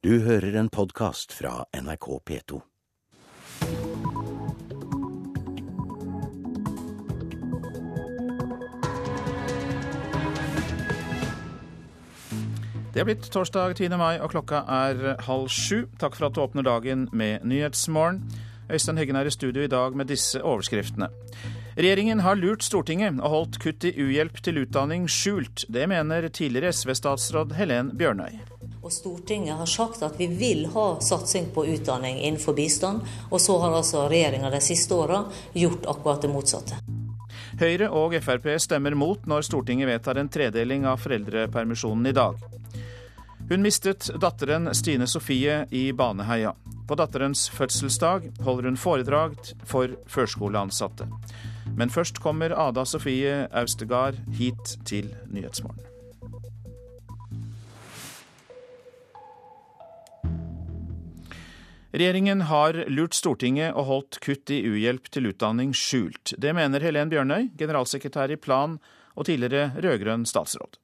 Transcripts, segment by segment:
Du hører en podkast fra NRK P2. Det er blitt torsdag 10. mai, og klokka er halv sju. Takk for at du åpner dagen med Nyhetsmorgen. Øystein Heggen er i studio i dag med disse overskriftene. Regjeringen har lurt Stortinget og holdt kutt i uhjelp til utdanning skjult. Det mener tidligere SV-statsråd Helen Bjørnøy. Og Stortinget har sagt at vi vil ha satsing på utdanning innenfor bistand, og så har altså regjeringa de siste åra gjort akkurat det motsatte. Høyre og Frp stemmer mot når Stortinget vedtar en tredeling av foreldrepermisjonen i dag. Hun mistet datteren Stine Sofie i Baneheia. På datterens fødselsdag holder hun foredrag for førskoleansatte. Men først kommer Ada Sofie Austegard hit til Nyhetsmorgen. Regjeringen har lurt Stortinget og holdt kutt i uhjelp til utdanning skjult. Det mener Helen Bjørnøy, generalsekretær i Plan og tidligere rød-grønn statsråd.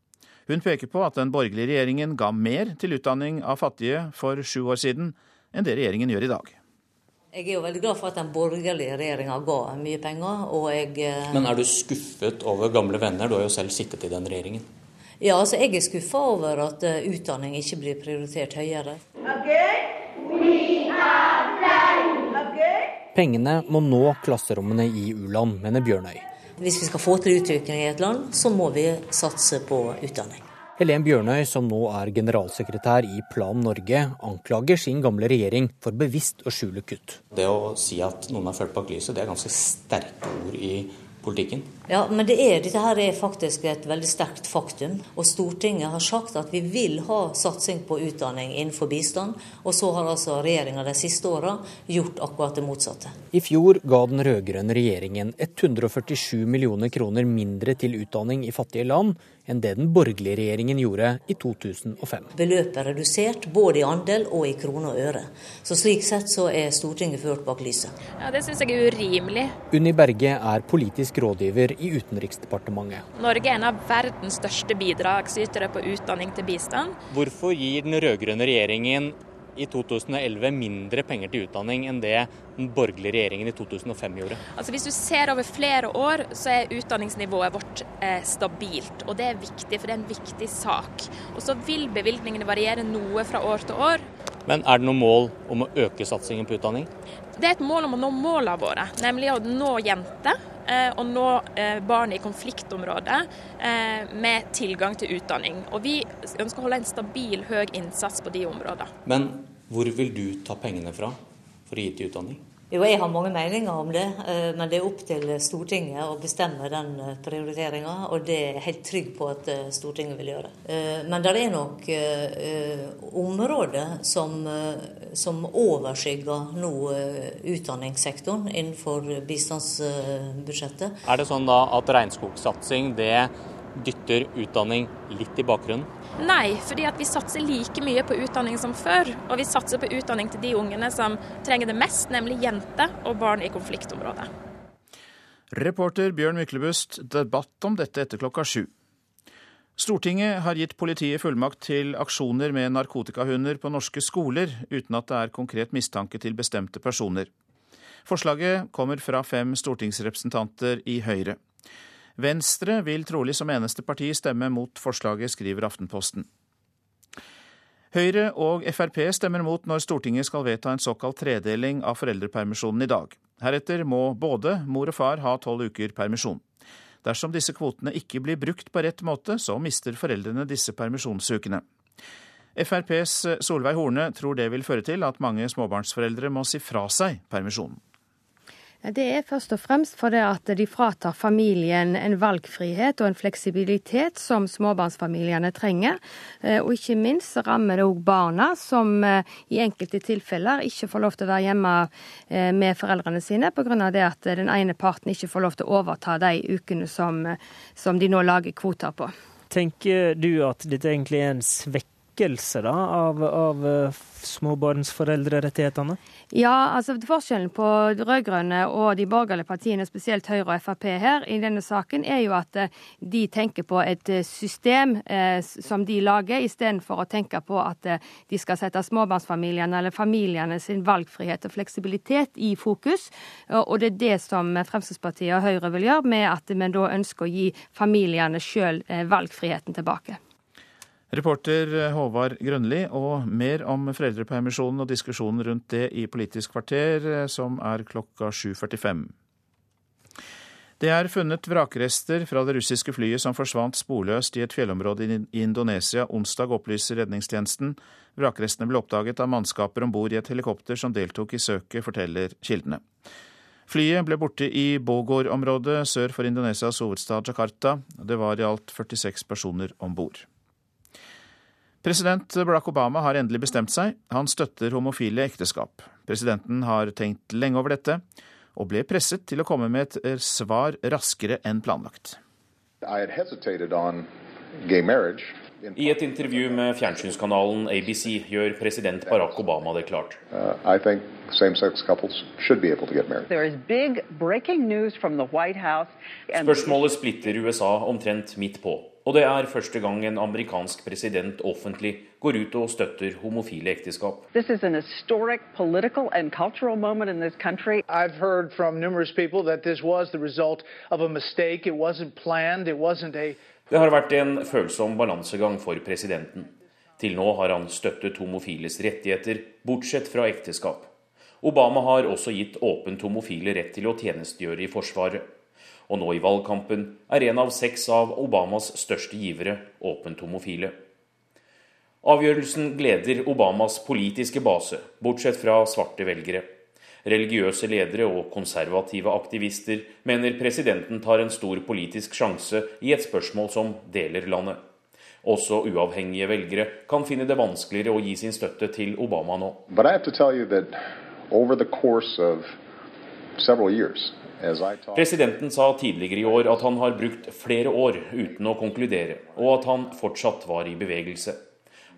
Hun peker på at den borgerlige regjeringen ga mer til utdanning av fattige for sju år siden enn det regjeringen gjør i dag. Jeg er jo veldig glad for at den borgerlige regjeringa ga mye penger, og jeg eh, Men er du skuffet over gamle venner? Du har jo selv sittet i den regjeringen. Ja, altså jeg er skuffa over at eh, utdanning ikke blir prioritert høyere. Pengene må nå klasserommene i u-land, mener Bjørnøy. Hvis vi skal få til utvikling i et land, så må vi satse på utdanning. Helen Bjørnøy, som nå er generalsekretær i Plan Norge, anklager sin gamle regjering for bevisst å skjule kutt. Det å si at noen har ført bak lyset, det er ganske sterke ord i politikken. Ja, men det er, dette her er faktisk et veldig sterkt faktum. Og Stortinget har sagt at vi vil ha satsing på utdanning innenfor bistand. Og så har altså regjeringa de siste åra gjort akkurat det motsatte. I fjor ga den rød-grønne regjeringen 147 millioner kroner mindre til utdanning i fattige land enn det den borgerlige regjeringen gjorde i 2005. Beløpet er redusert både i andel og i kroner og øre. Så slik sett så er Stortinget ført bak lyset. Ja, Det syns jeg er urimelig. Unni Berge er politisk rådgiver i Utenriksdepartementet. Norge er en av verdens største bidragsytere på utdanning til bistand. Hvorfor gir den rød-grønne regjeringen i 2011 mindre penger til utdanning enn det den borgerlige regjeringen i 2005 gjorde? Altså Hvis du ser over flere år, så er utdanningsnivået vårt eh, stabilt. Og det er viktig, for det er en viktig sak. Og så vil bevilgningene variere noe fra år til år. Men er det noe mål om å øke satsingen på utdanning? Det er et mål om å nå målene våre, nemlig å nå jenter. Eh, Og nå eh, barn i konfliktområder eh, med tilgang til utdanning. Og vi ønsker å holde en stabil, høy innsats på de områdene. Men hvor vil du ta pengene fra for å gi til utdanning? Jo, jeg har mange meninger om det, eh, men det er opp til Stortinget å bestemme den prioriteringa, og det er jeg helt trygg på at eh, Stortinget vil gjøre. Eh, men det er nok eh, områder som, eh, som overskygger nå eh, utdanningssektoren innenfor bistandsbudsjettet. Er det sånn da at regnskogsatsing det dytter utdanning litt i bakgrunnen? Nei, fordi at vi satser like mye på utdanning som før. Og vi satser på utdanning til de ungene som trenger det mest, nemlig jenter og barn i konfliktområdet. Reporter Bjørn Myklebust, debatt om dette etter klokka sju. Stortinget har gitt politiet fullmakt til aksjoner med narkotikahunder på norske skoler, uten at det er konkret mistanke til bestemte personer. Forslaget kommer fra fem stortingsrepresentanter i Høyre. Venstre vil trolig som eneste parti stemme mot forslaget, skriver Aftenposten. Høyre og Frp stemmer mot når Stortinget skal vedta en såkalt tredeling av foreldrepermisjonen i dag. Heretter må både mor og far ha tolv uker permisjon. Dersom disse kvotene ikke blir brukt på rett måte, så mister foreldrene disse permisjonsukene. FrPs Solveig Horne tror det vil føre til at mange småbarnsforeldre må si fra seg permisjonen. Det er først og fremst fordi at de fratar familien en valgfrihet og en fleksibilitet som småbarnsfamiliene trenger. Eh, og ikke minst rammer det òg barna, som eh, i enkelte tilfeller ikke får lov til å være hjemme eh, med foreldrene sine pga. det at den ene parten ikke får lov til å overta de ukene som, som de nå lager kvoter på. Tenker du at dette egentlig er en svekkelse da, av, av småbarnsforeldrerettighetene? Ja, altså Forskjellen på de rød-grønne og de borgerlige partiene, spesielt Høyre og Frp her, i denne saken, er jo at eh, de tenker på et eh, system eh, som de lager, istedenfor å tenke på at eh, de skal sette småbarnsfamiliene eller familiene sin valgfrihet og fleksibilitet i fokus. Og det er det som Fremskrittspartiet og Høyre vil gjøre, med at vi da ønsker å gi familiene sjøl valgfriheten tilbake. Reporter Håvard Grønli, og mer om foreldrepermisjonen og diskusjonen rundt det i Politisk kvarter, som er klokka 7.45. Det er funnet vrakrester fra det russiske flyet som forsvant sporløst i et fjellområde i Indonesia onsdag, opplyser redningstjenesten. Vrakrestene ble oppdaget av mannskaper om bord i et helikopter som deltok i søket, forteller kildene. Flyet ble borte i Bogor-området sør for Indonesias hovedstad Jakarta. Det var i alt 46 personer om bord. President Barack Obama har endelig bestemt seg. Han støtter homofile ekteskap. Presidenten har tenkt lenge over dette, og ble presset til å komme med et eh, svar raskere enn planlagt. Et intervju med fjernsynskanalen ABC gjør president Barack Obama det klart. Uh, Spørsmålet splitter USA omtrent midt på. Og det er første gang en amerikansk president offentlig går ut og støtter homofile ekteskap. This is an historic political and cultural moment in this country. I've heard from numerous people that this was the result of a mistake. It wasn't planned. Det har vært en følsom balansegang for presidenten. Til nå har han støttet homofiles rettigheter, bortsett fra ekteskap. Obama har også gitt åpent homofile rett til å tjenestegjøre i Forsvaret og nå i valgkampen er en av seks av Obamas største givere åpent homofile. Avgjørelsen gleder Obamas politiske base, bortsett fra svarte velgere. Religiøse ledere og konservative aktivister mener presidenten tar en stor politisk sjanse i et spørsmål som deler landet. Også uavhengige velgere kan finne det vanskeligere å gi sin støtte til Obama nå. Presidenten sa tidligere i år at han har brukt flere år uten å konkludere, og at han fortsatt var i bevegelse.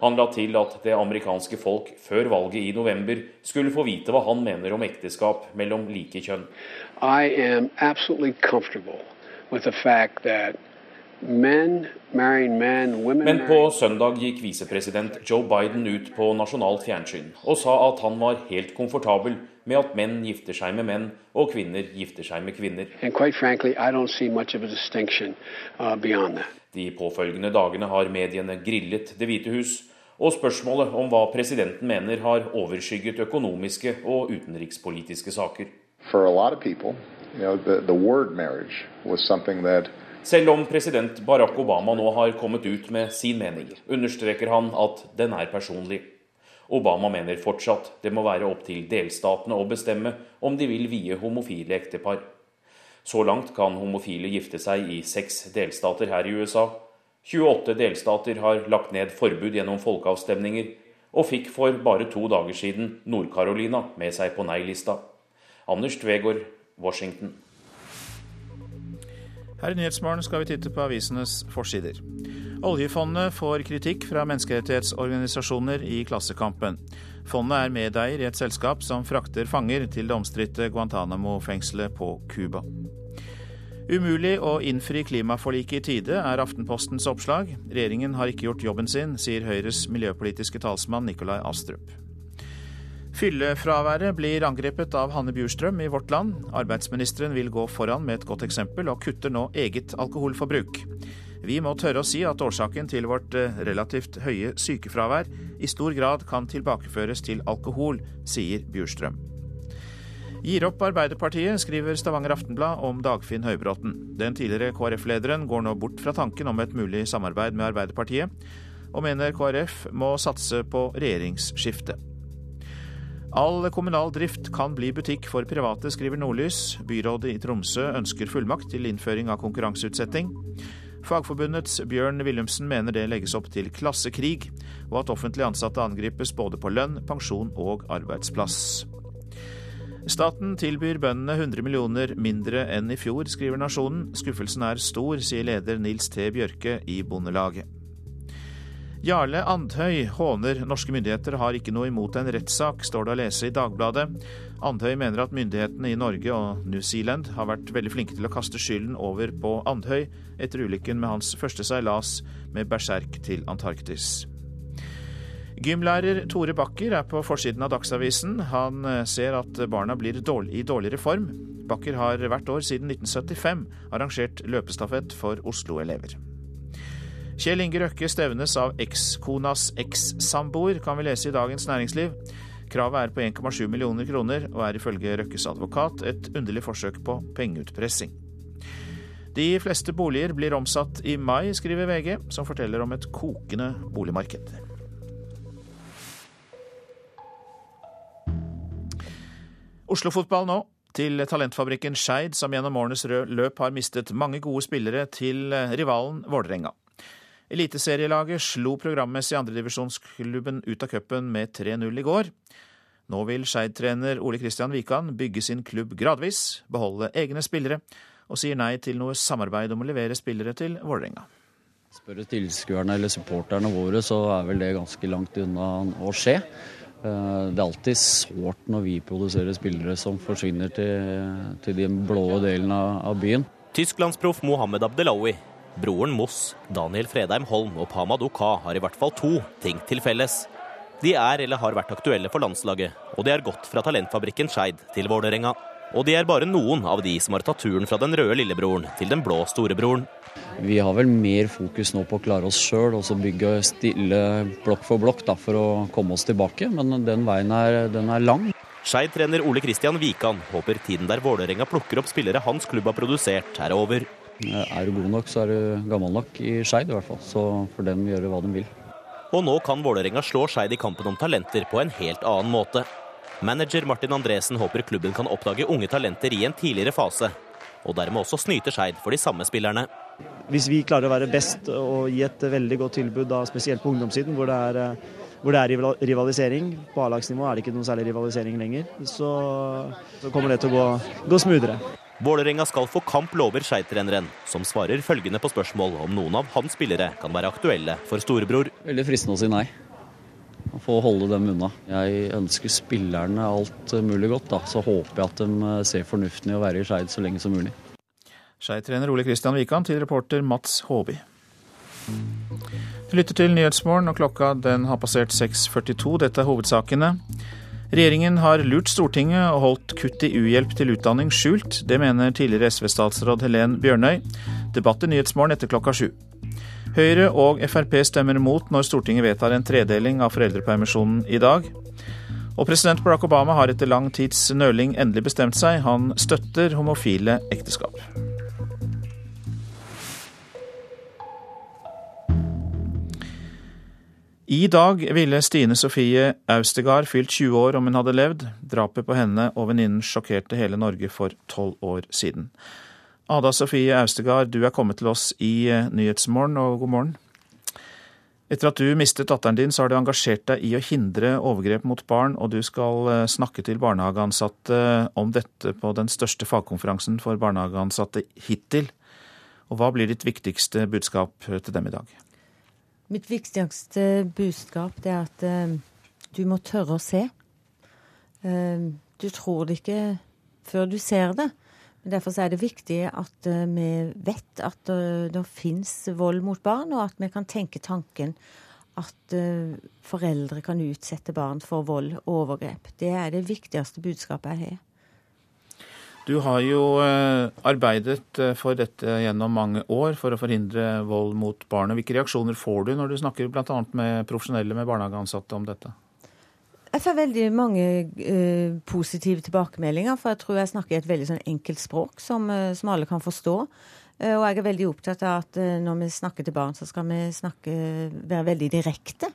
Han la til at det amerikanske folk før valget i november skulle få vite hva han mener om ekteskap mellom like kjønn. Men, Men på søndag gikk visepresident Joe Biden ut på nasjonalt fjernsyn og sa at han var helt komfortabel med at menn gifter seg med menn og kvinner gifter seg med kvinner. Frankly, uh, De påfølgende dagene har mediene grillet Det hvite hus, og spørsmålet om hva presidenten mener, har overskygget økonomiske og utenrikspolitiske saker. People, you know, the, the Selv om president Barack Obama nå har kommet ut med sin mening, understreker han at den er personlig. Obama mener fortsatt det må være opp til delstatene å bestemme om de vil vie homofile ektepar. Så langt kan homofile gifte seg i seks delstater her i USA. 28 delstater har lagt ned forbud gjennom folkeavstemninger, og fikk for bare to dager siden Nord-Carolina med seg på nei-lista. Anders Tvegård, Washington. Her i Nyhetsmorgen skal vi titte på avisenes forsider. Oljefondet får kritikk fra menneskerettighetsorganisasjoner i Klassekampen. Fondet er medeier i et selskap som frakter fanger til det omstridte Guantánamo-fengselet på Cuba. Umulig å innfri klimaforliket i tide, er Aftenpostens oppslag. Regjeringen har ikke gjort jobben sin, sier Høyres miljøpolitiske talsmann Nikolai Astrup. Fyllefraværet blir angrepet av Hanne Bjurstrøm i Vårt Land. Arbeidsministeren vil gå foran med et godt eksempel, og kutter nå eget alkoholforbruk. Vi må tørre å si at årsaken til vårt eh, relativt høye sykefravær i stor grad kan tilbakeføres til alkohol, sier Bjurstrøm. Gir opp Arbeiderpartiet, skriver Stavanger Aftenblad om Dagfinn Høybråten. Den tidligere KrF-lederen går nå bort fra tanken om et mulig samarbeid med Arbeiderpartiet, og mener KrF må satse på regjeringsskifte. All kommunal drift kan bli butikk for private, skriver Nordlys. Byrådet i Tromsø ønsker fullmakt til innføring av konkurranseutsetting. Fagforbundets Bjørn Willumsen mener det legges opp til klassekrig, og at offentlig ansatte angripes både på lønn, pensjon og arbeidsplass. Staten tilbyr bøndene 100 millioner mindre enn i fjor, skriver Nasjonen. Skuffelsen er stor, sier leder Nils T. Bjørke i Bondelaget. Jarle Andhøy håner norske myndigheter har ikke noe imot en rettssak, står det å lese i Dagbladet. Andhøy mener at myndighetene i Norge og New Zealand har vært veldig flinke til å kaste skylden over på Andhøy etter ulykken med hans første seilas med berserk til Antarktis. Gymlærer Tore Bakker er på forsiden av Dagsavisen. Han eh, ser at barna blir i dårligere form. Bakker har hvert år siden 1975 arrangert løpestafett for Oslo-elever. Kjell Inge Røkke stevnes av ekskonas ekssamboer, kan vi lese i Dagens Næringsliv. Kravet er på 1,7 millioner kroner, og er ifølge Røkkes advokat et underlig forsøk på pengeutpressing. De fleste boliger blir omsatt i mai, skriver VG, som forteller om et kokende boligmarked. Oslo-fotball nå. Til talentfabrikken Skeid, som gjennom årenes løp har mistet mange gode spillere til rivalen Vålerenga. Eliteserielaget slo programmessig andredivisjonsklubben ut av cupen med 3-0 i går. Nå vil Skeid-trener Ole Kristian Wikan bygge sin klubb gradvis, beholde egne spillere, og sier nei til noe samarbeid om å levere spillere til Vålerenga. Spør tilskuerne eller supporterne våre, så er vel det ganske langt unna å skje. Eh, det er alltid sårt når vi produserer spillere som forsvinner til, til den blå delen av byen. Tysklandsproff Mohammed Abdelawi Broren Moss, Daniel Fredheim Holm og Pamad Oka har i hvert fall to ting til felles. De er eller har vært aktuelle for landslaget, og de har gått fra talentfabrikken Skeid til Vålerenga. Og de er bare noen av de som har tatt turen fra den røde lillebroren til den blå storebroren. Vi har vel mer fokus nå på å klare oss sjøl og så bygge stille blokk for blokk da, for å komme oss tilbake, men den veien er, den er lang. Skeid-trener Ole Kristian Wikan håper tiden der Vålerenga plukker opp spillere hans klubb har produsert, er over. Er du god nok, så er du gammel nok i Skeid i hvert fall. Så får dem gjøre hva de vil. Og nå kan Vålerenga slå Skeid i kampen om talenter på en helt annen måte. Manager Martin Andresen håper klubben kan oppdage unge talenter i en tidligere fase, og dermed også snyte Skeid for de samme spillerne. Hvis vi klarer å være best og gi et veldig godt tilbud, da, spesielt på ungdomssiden, hvor det er, hvor det er rivalisering På A-lagsnivå er det ikke noe særlig rivalisering lenger. Så, så kommer det til å gå, gå smoothere. Vålerenga skal få kamp, lover Skeid-treneren, som svarer følgende på spørsmål om noen av hans spillere kan være aktuelle for storebror. Veldig fristende å si nei. Å få holde dem unna. Jeg ønsker spillerne alt mulig godt, da. Så håper jeg at de ser fornuften i å være i Skeid så lenge som mulig. Skeid-trener Ole Kristian Wikan til reporter Mats Håby. Du lytter til Nyhetsmorgen, og klokka den har passert 6.42. Dette er hovedsakene. Regjeringen har lurt Stortinget og holdt kutt i uhjelp til utdanning skjult. Det mener tidligere SV-statsråd Helen Bjørnøy. Debatt i Nyhetsmorgen etter klokka sju. Høyre og Frp stemmer imot når Stortinget vedtar en tredeling av foreldrepermisjonen i dag. Og president Barack Obama har etter lang tids nøling endelig bestemt seg. Han støtter homofile ekteskap. I dag ville Stine Sofie Austegard fylt 20 år om hun hadde levd. Drapet på henne og venninnen sjokkerte hele Norge for tolv år siden. Ada Sofie Austegard, du er kommet til oss i eh, Nyhetsmorgen, og god morgen. Etter at du mistet datteren din, så har du engasjert deg i å hindre overgrep mot barn, og du skal eh, snakke til barnehageansatte om dette på den største fagkonferansen for barnehageansatte hittil. Og hva blir ditt viktigste budskap til dem i dag? Mitt viktigste budskap er at du må tørre å se. Du tror det ikke før du ser det. Derfor er det viktig at uh, vi vet at det fins vold mot barn, og at vi kan tenke tanken at foreldre kan utsette barn for vold og overgrep. Det er det viktigste budskapet jeg har. Du har jo eh, arbeidet eh, for dette gjennom mange år for å forhindre vold mot barn. Hvilke reaksjoner får du når du snakker bl.a. med profesjonelle med barnehageansatte om dette? Jeg får veldig mange uh, positive tilbakemeldinger, for jeg tror jeg snakker et veldig sånn enkelt språk som, uh, som alle kan forstå. Uh, og jeg er veldig opptatt av at når vi snakker til barn, så skal vi snakke, være veldig direkte,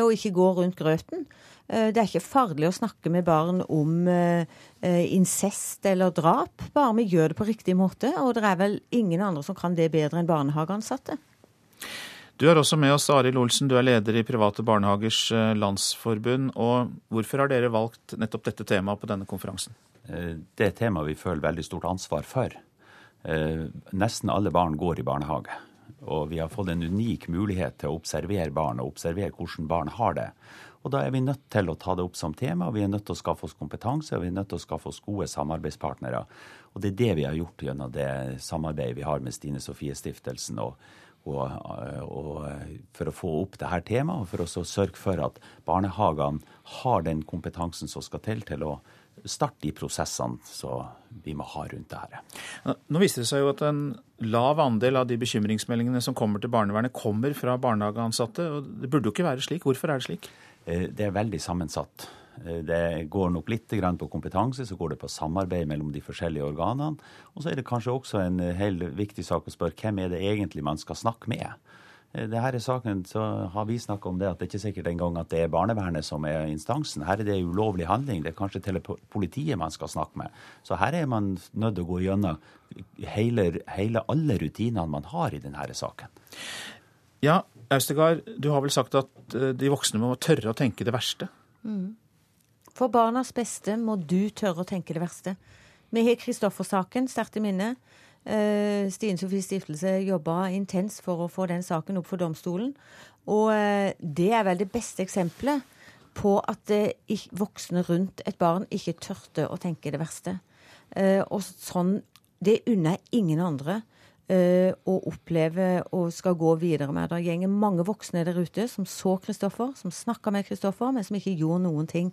og ikke gå rundt grøten. Det er ikke farlig å snakke med barn om incest eller drap, bare vi gjør det på riktig måte. Og det er vel ingen andre som kan det bedre enn barnehageansatte. Du er også med oss, Arild Olsen, du er leder i Private barnehagers landsforbund. og Hvorfor har dere valgt nettopp dette temaet på denne konferansen? Det er et tema vi føler veldig stort ansvar for. Nesten alle barn går i barnehage. Og vi har fått en unik mulighet til å observere barn, og observere hvordan barn har det. Og da er vi nødt til å ta det opp som tema, og vi er nødt til å skaffe oss kompetanse, og vi er nødt til å skaffe oss gode samarbeidspartnere. Og det er det vi har gjort gjennom det samarbeidet vi har med Stine Sofie Stiftelsen. og og, og, for å få opp dette temaet, og for å sørge for at barnehagene har den kompetansen som skal til til å starte de prosessene som vi må ha rundt dette. Nå viser det seg jo at en lav andel av de bekymringsmeldingene som kommer til barnevernet, kommer fra barnehageansatte. og Det burde jo ikke være slik. Hvorfor er det slik? Eh, det er veldig sammensatt. Eh, det går nok litt på kompetanse, så går det på samarbeid mellom de forskjellige organene. Og så er det kanskje også en eh, helt viktig sak å spørre hvem er det egentlig man skal snakke med. Det her er saken, så har vi snakka om det at det ikke er sikkert engang at det er barnevernet som er instansen. Her er det ulovlig handling. Det er kanskje til politiet man skal snakke med. Så her er man nødt til å gå gjennom hele, hele alle rutinene man har i denne saken. Ja, Austegard, du har vel sagt at de voksne må tørre å tenke det verste? Mm. For barnas beste må du tørre å tenke det verste. Vi har Kristoffer-saken sterkt i minne. Uh, Stine Sofies stiftelse jobba intenst for å få den saken opp for domstolen. Og uh, det er vel det beste eksempelet på at uh, voksne rundt et barn ikke tørte å tenke det verste. og sånn Det unner ingen andre å oppleve og skal gå videre med. Det gjenger mange voksne der ute som så Kristoffer, som snakka med Kristoffer, men som ikke gjorde noen ting.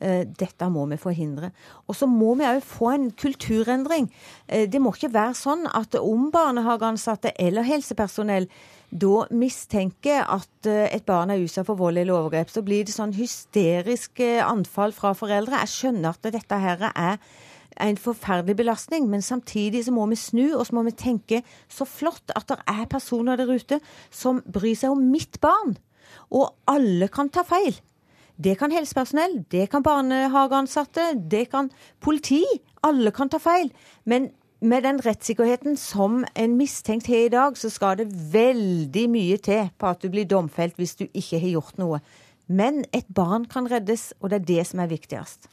Eh, dette må vi forhindre. Og så må vi òg få en kulturendring. Eh, det må ikke være sånn at om barnehageansatte eller helsepersonell da mistenker at eh, et barn er utsatt for vold eller overgrep, så blir det sånn hysterisk anfall fra foreldre. Jeg skjønner at dette her er en forferdelig belastning, men samtidig så må vi snu, og så må vi tenke så flott at det er personer der ute som bryr seg om mitt barn. Og alle kan ta feil. Det kan helsepersonell, det kan barnehageansatte, det kan politi. Alle kan ta feil. Men med den rettssikkerheten som en mistenkt har i dag, så skal det veldig mye til på at du blir domfelt hvis du ikke har gjort noe. Men et barn kan reddes, og det er det som er viktigst.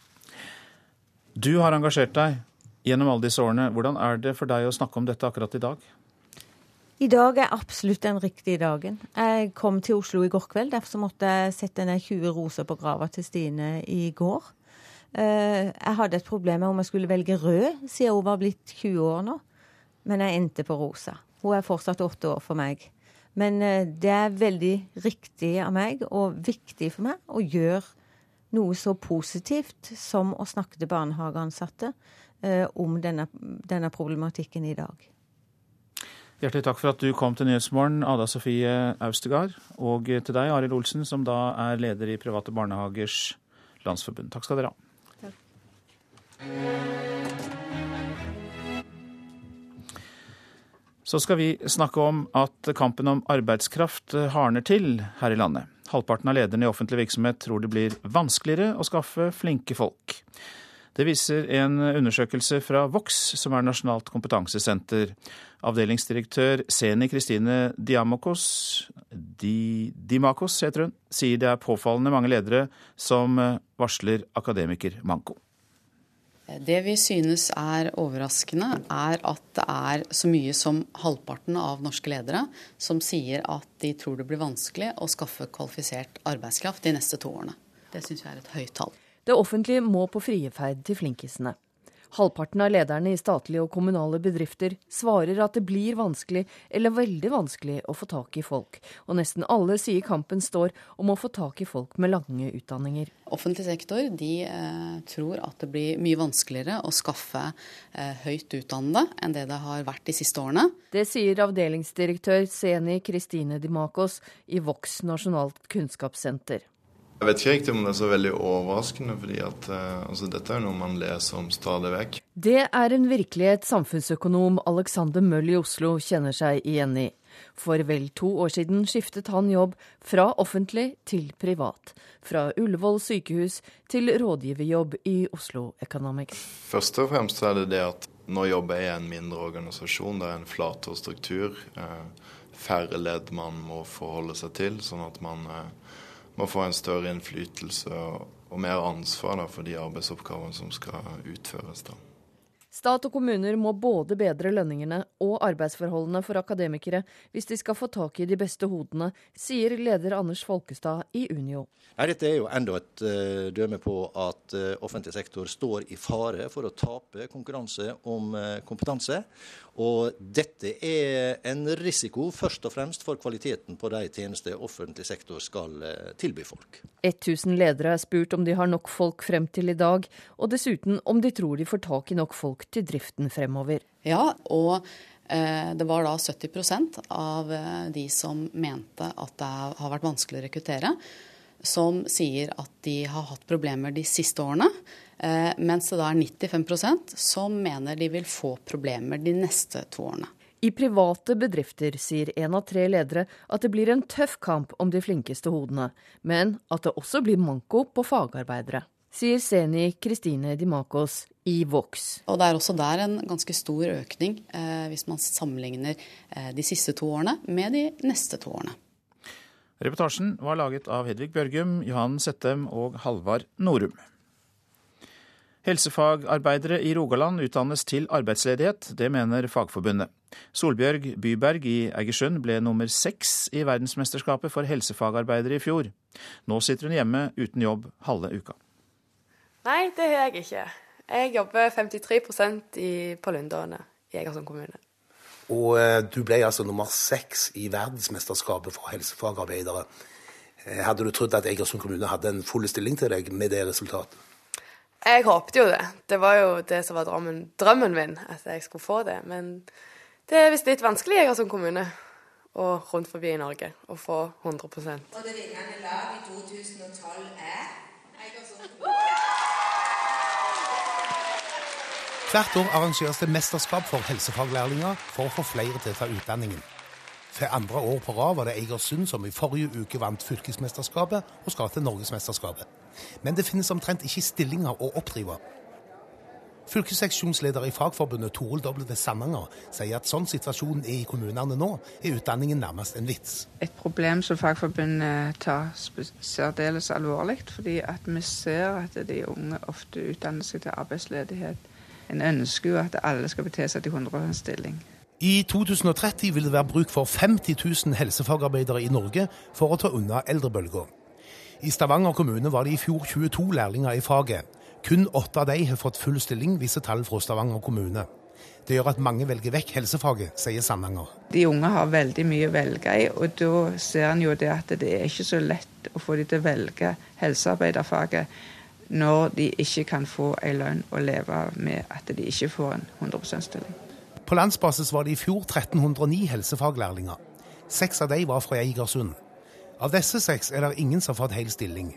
Du har engasjert deg gjennom alle disse årene. Hvordan er det for deg å snakke om dette akkurat i dag? I dag er absolutt den riktige dagen. Jeg kom til Oslo i går kveld. Derfor måtte jeg sette ned 20 roser på grava til Stine i går. Eh, jeg hadde et problem med om jeg skulle velge rød, siden hun var blitt 20 år nå. Men jeg endte på rosa. Hun er fortsatt åtte år for meg. Men eh, det er veldig riktig av meg, og viktig for meg, å gjøre noe så positivt som å snakke til barnehageansatte eh, om denne, denne problematikken i dag. Hjertelig takk for at du kom til Nyhetsmorgen, Ada Sofie Austegard. Og til deg, Arild Olsen, som da er leder i Private barnehagers landsforbund. Takk skal dere ha. Takk. Så skal vi snakke om at kampen om arbeidskraft hardner til her i landet. Halvparten av lederne i offentlig virksomhet tror det blir vanskeligere å skaffe flinke folk. Det viser en undersøkelse fra Vox, som er Nasjonalt kompetansesenter. Avdelingsdirektør Seni Kristine Diamakos, Di, Dimakos heter hun, sier det er påfallende mange ledere som varsler akademikermanko. Det vi synes er overraskende, er at det er så mye som halvparten av norske ledere som sier at de tror det blir vanskelig å skaffe kvalifisert arbeidskraft de neste to årene. Det syns jeg er et høyt tall. Det offentlige må på frieferd til flinkisene. Halvparten av lederne i statlige og kommunale bedrifter svarer at det blir vanskelig eller veldig vanskelig å få tak i folk, og nesten alle sier kampen står om å få tak i folk med lange utdanninger. Offentlig sektor de eh, tror at det blir mye vanskeligere å skaffe eh, høyt utdannede enn det det har vært de siste årene. Det sier avdelingsdirektør Seni Kristine Dimakos i Vox nasjonalt kunnskapssenter. Jeg vet ikke riktig om det er så veldig overraskende, fordi at uh, altså, dette er noe man leser om stadig vekk. Det er en virkelighet samfunnsøkonom Alexander Møll i Oslo kjenner seg igjen i. For vel to år siden skiftet han jobb fra offentlig til privat. Fra Ullevål sykehus til rådgiverjobb i Oslo Economics. Først og fremst er det det at nå jobber jeg i en mindre organisasjon. Det er en flatere struktur. Uh, færre ledd man må forholde seg til, sånn at man uh, må få en større innflytelse og, og mer ansvar da, for de arbeidsoppgavene som skal utføres. da. Stat og kommuner må både bedre lønningene og arbeidsforholdene for akademikere hvis de skal få tak i de beste hodene, sier leder Anders Folkestad i Unio. Dette er jo enda et uh, dømme på at uh, offentlig sektor står i fare for å tape konkurranse om uh, kompetanse. Og dette er en risiko først og fremst for kvaliteten på de tjenester offentlig sektor skal tilby folk. 1000 ledere er spurt om de har nok folk frem til i dag, og dessuten om de tror de får tak i nok folk til driften fremover. Ja, og eh, det var da 70 av eh, de som mente at det har vært vanskelig å rekruttere, som sier at de har hatt problemer de siste årene. Eh, mens det da er 95% som mener de vil få problemer de neste to årene. I private bedrifter sier en av tre ledere at det blir en tøff kamp om de flinkeste hodene, men at det også blir manko på fagarbeidere sier Seni Kristine Dimakos i Vox. Og Det er også der en ganske stor økning, eh, hvis man sammenligner eh, de siste to årene med de neste to årene. Reportasjen var laget av Hedvig Bjørgum, Johan Settem og Halvard Norum. Helsefagarbeidere i Rogaland utdannes til arbeidsledighet, det mener Fagforbundet. Solbjørg Byberg i Eigersund ble nummer seks i verdensmesterskapet for helsefagarbeidere i fjor. Nå sitter hun hjemme uten jobb halve uka. Nei, det har jeg ikke. Jeg jobber 53% i, på Lundåene i Egersund kommune. Og eh, du ble altså nummer seks i verdensmesterskapet for helsefagarbeidere. Eh, hadde du trodd at Egersund kommune hadde en full stilling til deg med det resultatet? Jeg håpte jo det. Det var jo det som var drømmen, drømmen min, at jeg skulle få det. Men det er visst litt vanskelig i Egersund kommune og rundt forbi i Norge å få 100% Og det vinnende lag i 2012 er Egersund kommune. Hvert år arrangeres det mesterskap for helsefaglærlinger for å få flere til å ta utdanningen. For andre år på rad var det Eigersund som i forrige uke vant fylkesmesterskapet og skal til norgesmesterskapet. Men det finnes omtrent ikke stillinger å oppdrive. Fylkesseksjonsleder i Fagforbundet Toril W. Sandanger sier at sånn situasjonen er i kommunene nå, er utdanningen nærmest en vits. Et problem som Fagforbundet tar særdeles alvorlig, fordi vi ser at de unge ofte utdanner seg til arbeidsledighet en ønsker jo at alle skal bete seg til 100 stilling. I 2030 vil det være bruk for 50 000 helsefagarbeidere i Norge for å ta unna eldrebølga. I Stavanger kommune var det i fjor 22 lærlinger i faget. Kun åtte av de har fått full stilling, viser tall fra Stavanger kommune. Det gjør at mange velger vekk helsefaget, sier Sandanger. De unge har veldig mye å velge i, og da ser en jo det at det er ikke så lett å få de til å velge helsearbeiderfaget når de ikke kan få en lønn å leve med at de ikke får en 100 %-stilling. På landsbasis var det i fjor 1309 helsefaglærlinger. Seks av de var fra Eigersund. Av disse seks er det ingen som har fått hel stilling.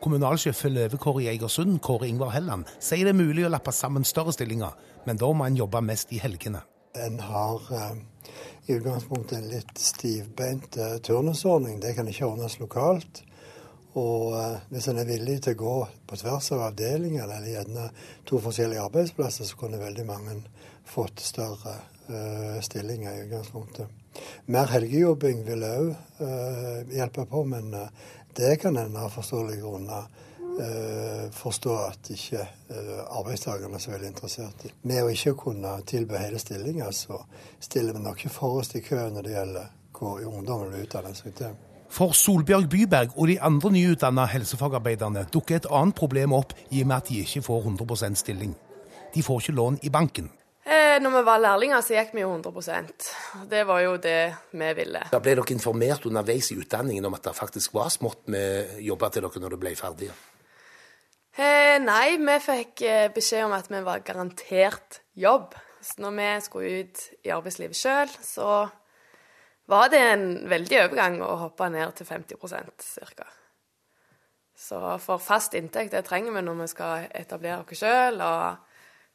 Kommunalsjef for levekår i Eigersund, Kåre Ingvar Helland, sier det er mulig å lappe sammen større stillinger, men da må en jobbe mest i helgene. En har eh, i utgangspunktet en litt stivbeint eh, turnusordning. Det kan ikke ordnes lokalt. Og eh, hvis en er villig til å gå på tvers av avdelinger eller gjerne to forskjellige arbeidsplasser, så kunne veldig mange fått større uh, stillinger i utgangspunktet. Mer helgejobbing vil òg uh, eh, hjelpe på, men uh, det kan en av forståelige grunner forstå at ikke arbeidstakerne er så veldig interessert i. Med å ikke kunne tilby hele stillinger, så stiller vi nok ikke forrest i kø når det gjelder hvor ungdommen vil utdanne seg til. For Solbjørg Byberg og de andre nyutdanna helsefagarbeiderne dukker et annet problem opp i og med at de ikke får 100% stilling. De får ikke lån i banken. Eh, når vi var lærlinger, så gikk vi jo 100% Det var jo det vi ville. Da ble dere informert underveis i utdanningen om at det faktisk var smått med jobber til dere når dere ble ferdige? Eh, nei, vi fikk eh, beskjed om at vi var garantert jobb. Så når vi skulle ut i arbeidslivet sjøl, så var det en veldig overgang å hoppe ned til 50% ca. Så for fast inntekt, det trenger vi når vi skal etablere oss sjøl og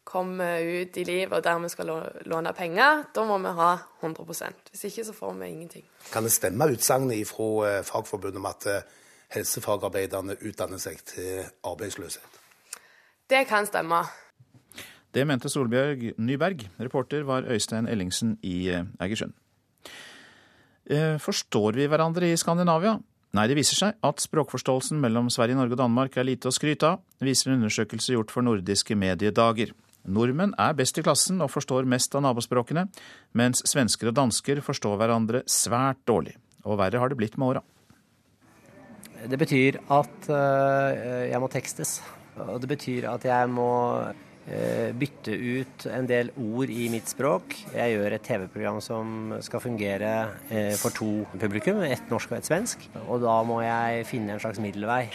komme ut i livet og der vi skal låne penger. Da må vi ha 100% Hvis ikke så får vi ingenting. Kan det stemme utsagnet fra eh, Fagforbundet om at eh, helsefagarbeiderne utdanner seg til arbeidsløshet? Det kan stemme. Det mente Solbjørg Nyberg. Reporter var Øystein Ellingsen i eh, Egersund. Eh, forstår vi hverandre i Skandinavia? Nei, det viser seg at språkforståelsen mellom Sverige, Norge og Danmark er lite å skryte av, viser en undersøkelse gjort for nordiske mediedager. Nordmenn er best i klassen og forstår mest av nabospråkene, mens svensker og dansker forstår hverandre svært dårlig. Og verre har det blitt med åra. Det betyr at uh, jeg må tekstes. Og det betyr at jeg må bytte ut en del ord i mitt språk. Jeg gjør et TV-program som skal fungere uh, for to publikum, ett norsk og ett svensk. Og da må jeg finne en slags middelvei.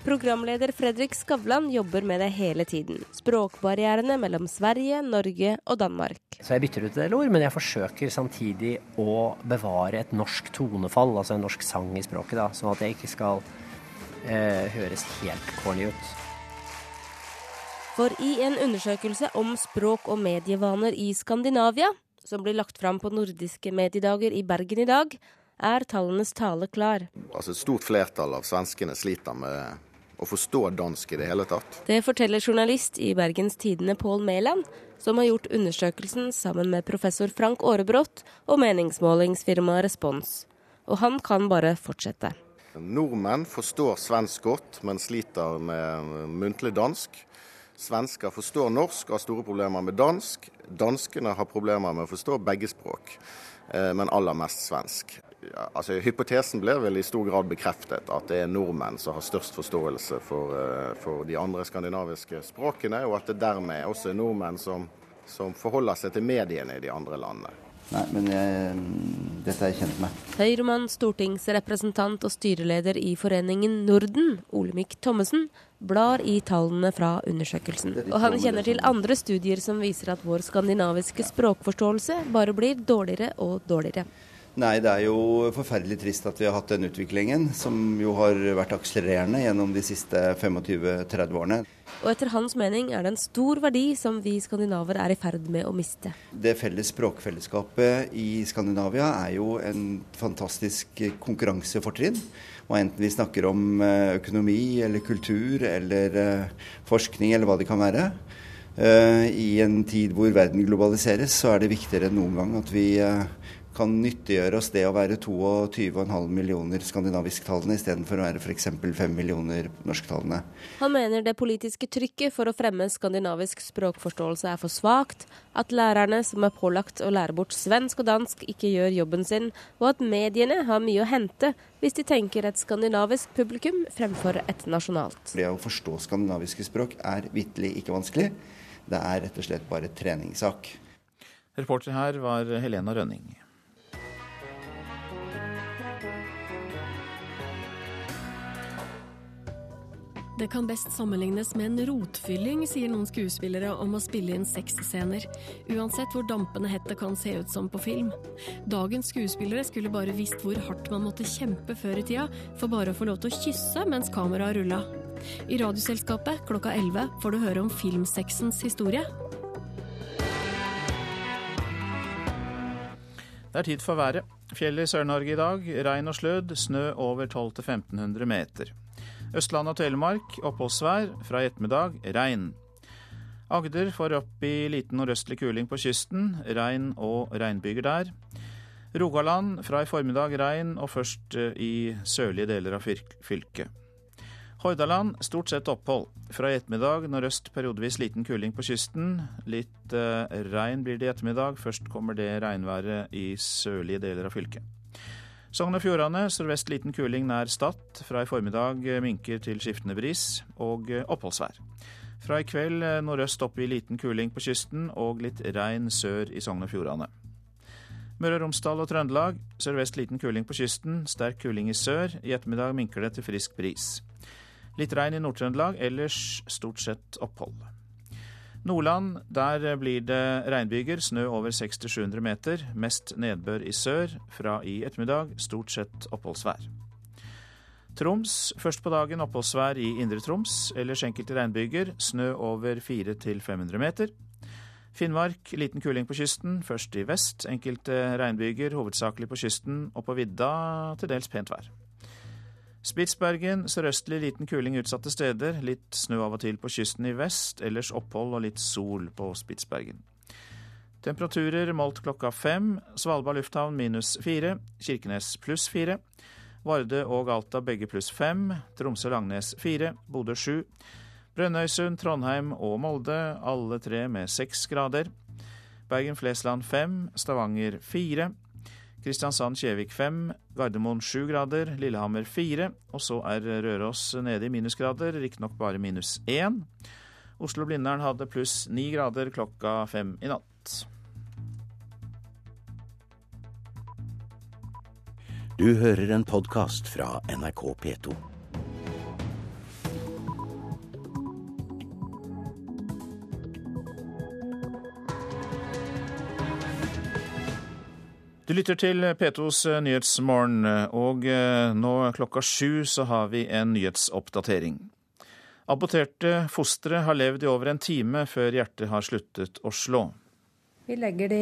Programleder Fredrik Skavlan jobber med det hele tiden. Språkbarrierene mellom Sverige, Norge og Danmark. Så jeg bytter ut en del ord, men jeg forsøker samtidig å bevare et norsk tonefall, altså en norsk sang i språket, da, sånn at jeg ikke skal eh, høres helt corny ut. For i en undersøkelse om språk og medievaner i Skandinavia, som blir lagt fram på nordiske mediedager i Bergen i dag, er tallenes tale klar. Altså Et stort flertall av svenskene sliter med å forstå dansk i det hele tatt. Det forteller journalist i Bergens Tidende Pål Mæland, som har gjort undersøkelsen sammen med professor Frank Aarebrot og meningsmålingsfirmaet Respons. Og han kan bare fortsette. Nordmenn forstår svensk godt, men sliter med muntlig dansk. Svensker forstår norsk og har store problemer med dansk. Danskene har problemer med å forstå begge språk, eh, men aller mest svensk altså, Hypotesen ble vel i stor grad bekreftet, at det er nordmenn som har størst forståelse for, eh, for de andre skandinaviske språkene, og at det dermed også er nordmenn som, som forholder seg til mediene i de andre landene. Nei, men jeg, dette er jeg kjent med. Høyremann, stortingsrepresentant og styreleder i Foreningen Norden, Olemic Thommessen, blar i tallene fra undersøkelsen. Og han kjenner til andre studier som viser at vår skandinaviske språkforståelse bare blir dårligere og dårligere. Nei, det er jo forferdelig trist at vi har hatt den utviklingen, som jo har vært akselererende gjennom de siste 25-30 årene. Og etter hans mening er det en stor verdi som vi skandinaver er i ferd med å miste. Det felles språkfellesskapet i Skandinavia er jo en fantastisk konkurransefortrinn. Og enten vi snakker om eh, økonomi eller kultur eller eh, forskning eller hva det kan være. Eh, I en tid hvor verden globaliseres, så er det viktigere enn noen gang at vi kan nyttiggjøre oss det å være 22,5 millioner skandinavisktalende istedenfor å være f.eks. 5 millioner norsktalende. Han mener det politiske trykket for å fremme skandinavisk språkforståelse er for svakt, at lærerne som er pålagt å lære bort svensk og dansk, ikke gjør jobben sin, og at mediene har mye å hente hvis de tenker et skandinavisk publikum fremfor et nasjonalt. Det å forstå skandinaviske språk er vitterlig ikke vanskelig. Det er rett og slett bare treningssak. Reporter her var Helena Rønning. Det kan best sammenlignes med en rotfylling, sier noen skuespillere om å spille inn sexscener. Uansett hvor dampende hett det kan se ut som på film. Dagens skuespillere skulle bare visst hvor hardt man måtte kjempe før i tida for bare å få lov til å kysse mens kameraet rulla. I Radioselskapet klokka 11 får du høre om filmsexens historie. Det er tid for været. Fjellet i Sør-Norge i dag. Regn og slød. Snø over 1200-1500 meter. Østland og Telemark oppholdsvær. Fra i ettermiddag regn. Agder får opp i liten nordøstlig kuling på kysten. Regn og regnbyger der. Rogaland fra i formiddag regn, og først eh, i sørlige deler av fylket. Hordaland stort sett opphold. Fra i ettermiddag nordøst periodevis liten kuling på kysten. Litt eh, regn blir det i ettermiddag. Først kommer det regnværet i sørlige deler av fylket. Sogn og Fjordane sørvest liten kuling nær Stad. Fra i formiddag eh, minker til skiftende bris og eh, oppholdsvær. Fra i kveld eh, nordøst opp i liten kuling på kysten og litt regn sør i Sogn og Fjordane. Møre og Romsdal og Trøndelag sørvest liten kuling på kysten, sterk kuling i sør. I ettermiddag minker det til frisk bris. Litt regn i Nord-Trøndelag, ellers stort sett opphold. Nordland, der blir det regnbyger, snø over 600-700 meter. Mest nedbør i sør. Fra i ettermiddag stort sett oppholdsvær. Troms, først på dagen oppholdsvær i Indre Troms. Ellers enkelte regnbyger. Snø over 400-500 meter. Finnmark, liten kuling på kysten. Først i vest. Enkelte regnbyger, hovedsakelig på kysten. Og på vidda til dels pent vær. Spitsbergen sørøstlig liten kuling utsatte steder. Litt snø av og til på kysten i vest, ellers opphold og litt sol på Spitsbergen. Temperaturer målt klokka fem. Svalbard lufthavn minus fire. Kirkenes pluss fire. Vardø og Alta begge pluss fem. Tromsø-Langnes fire. Bodø sju. Brønnøysund, Trondheim og Molde alle tre med seks grader. Bergen-Flesland fem. Stavanger fire. Kristiansand-Kjevik 5, Gardermoen 7 grader. Lillehammer 4, Og så er Røros nede i minusgrader, riktignok bare minus 1. Oslo-Blindern hadde pluss 9 grader klokka fem i natt. Du hører en podkast fra NRK P2. Du lytter til P2s Nyhetsmorgen, og eh, nå klokka sju så har vi en nyhetsoppdatering. Aborterte fostre har levd i over en time før hjertet har sluttet å slå. Vi legger de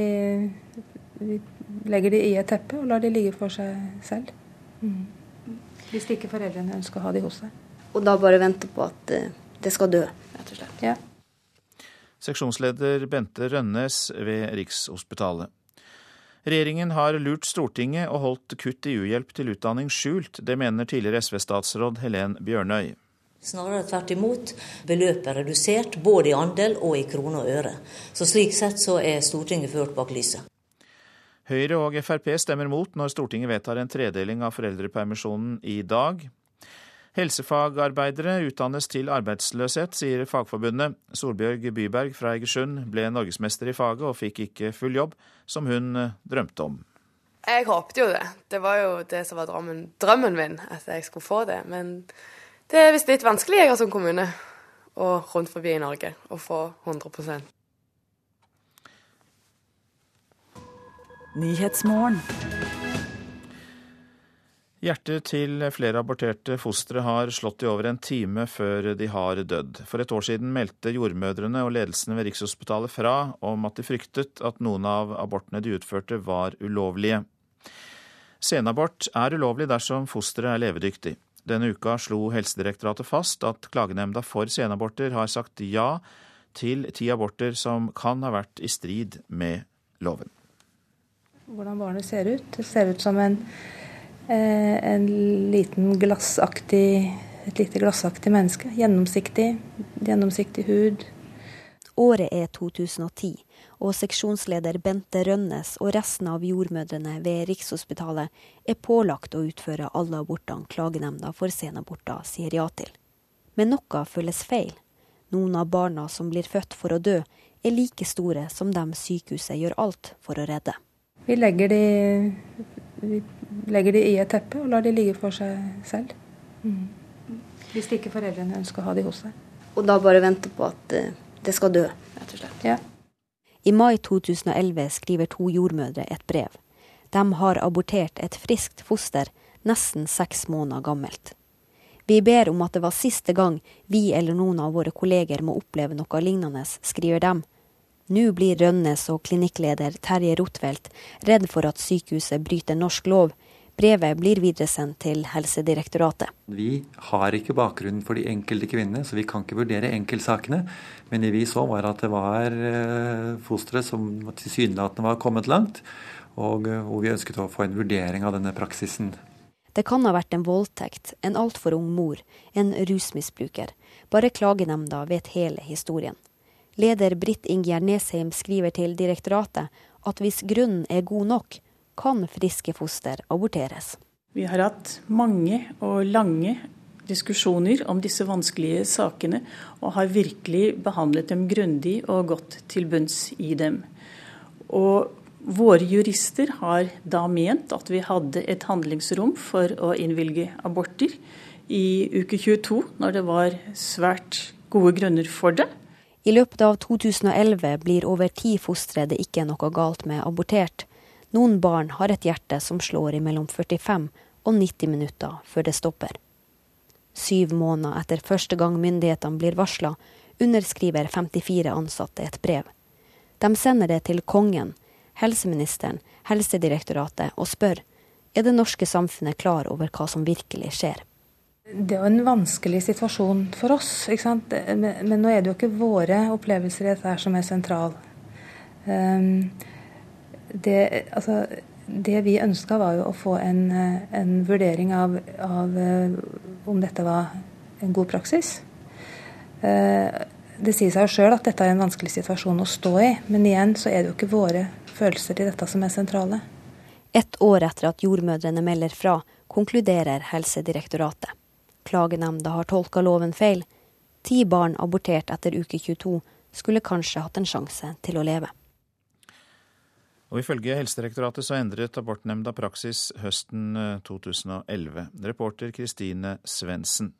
vi legger de i et teppe og lar de ligge for seg selv. Mm. Hvis ikke foreldrene ønsker å ha de hos seg. Og da bare vente på at eh, det skal dø, rett og slett. Ja. Seksjonsleder Bente Rønnes ved Rikshospitalet. Regjeringen har lurt Stortinget og holdt kutt i uhjelp til utdanning skjult. Det mener tidligere SV-statsråd Helen Bjørnøy. Snarere tvert imot. Beløpet er redusert både i andel og i kroner og øre. Så slik sett så er Stortinget ført bak lyset. Høyre og Frp stemmer mot når Stortinget vedtar en tredeling av foreldrepermisjonen i dag. Helsefagarbeidere utdannes til arbeidsløshet, sier Fagforbundet. Solbjørg Byberg fra Egersund ble norgesmester i faget og fikk ikke full jobb, som hun drømte om. Jeg håpte jo det. Det var jo det som var drømmen, drømmen min, at jeg skulle få det. Men det er visst litt vanskelig jeg har som kommune og rundt forbi i Norge å få 100% Nyhetsmorgen. Hjertet til flere aborterte fostre har slått i over en time før de har dødd. For et år siden meldte jordmødrene og ledelsen ved Rikshospitalet fra om at de fryktet at noen av abortene de utførte var ulovlige. Senabort er ulovlig dersom fosteret er levedyktig. Denne uka slo Helsedirektoratet fast at klagenemnda for senaborter har sagt ja til ti aborter som kan ha vært i strid med loven. Hvordan barnet ser ut? Det ser ut som en en liten glassaktig, et lite glassaktig menneske. Gjennomsiktig, gjennomsiktig hud. Året er 2010, og seksjonsleder Bente Rønnes og resten av jordmødrene ved Rikshospitalet er pålagt å utføre alle abortene klagenemnda for senaborter sier ja til. Men noe føles feil. Noen av barna som blir født for å dø, er like store som dem sykehuset gjør alt for å redde. Vi legger de vi legger de i et teppe og lar de ligge for seg selv. Mm. Hvis ikke foreldrene ønsker å ha de hos seg. Og da bare vente på at eh, det skal dø, rett og slett. Ja. I mai 2011 skriver to jordmødre et brev. De har abortert et friskt foster, nesten seks måneder gammelt. Vi ber om at det var siste gang vi eller noen av våre kolleger må oppleve noe lignende, skriver dem. Nå blir Rønnes og klinikkleder Terje Rottfeldt redd for at sykehuset bryter norsk lov. Brevet blir videresendt til Helsedirektoratet. Vi har ikke bakgrunnen for de enkelte kvinnene, så vi kan ikke vurdere enkeltsakene. Men det vi så, var at det var eh, fostre som tilsynelatende var kommet langt, og eh, hvor vi ønsket å få en vurdering av denne praksisen. Det kan ha vært en voldtekt, en altfor ung mor, en rusmisbruker. Bare klagenemnda vet hele historien. Leder Britt Ingjerd Nesheim skriver til direktoratet at hvis grunnen er god nok, kan friske foster aborteres. Vi har hatt mange og lange diskusjoner om disse vanskelige sakene, og har virkelig behandlet dem grundig og gått til bunns i dem. Og våre jurister har da ment at vi hadde et handlingsrom for å innvilge aborter i uke 22, når det var svært gode grunner for det. I løpet av 2011 blir over ti fostre det ikke er noe galt med, abortert. Noen barn har et hjerte som slår i mellom 45 og 90 minutter før det stopper. Syv måneder etter første gang myndighetene blir varsla, underskriver 54 ansatte et brev. De sender det til kongen, helseministeren, Helsedirektoratet og spør er det norske samfunnet klar over hva som virkelig skjer. Det er jo en vanskelig situasjon for oss. Men, men, nå er det jo ikke våre opplevelser i dette som er sentral. Um, det, altså, det vi ønska, var jo å få en, en vurdering av, av, om dette var en god praksis. Det sier seg jo sjøl at dette er en vanskelig situasjon å stå i, men igjen så er det jo ikke våre følelser til dette som er sentrale. Et år etter at jordmødrene melder fra, konkluderer Helsedirektoratet. Klagenemnda har tolka loven feil. Ti barn abortert etter uke 22 skulle kanskje hatt en sjanse til å leve. Og Ifølge Helsedirektoratet så endret abortnemnda praksis høsten 2011. Eh, Reporter Kristine Svendsen.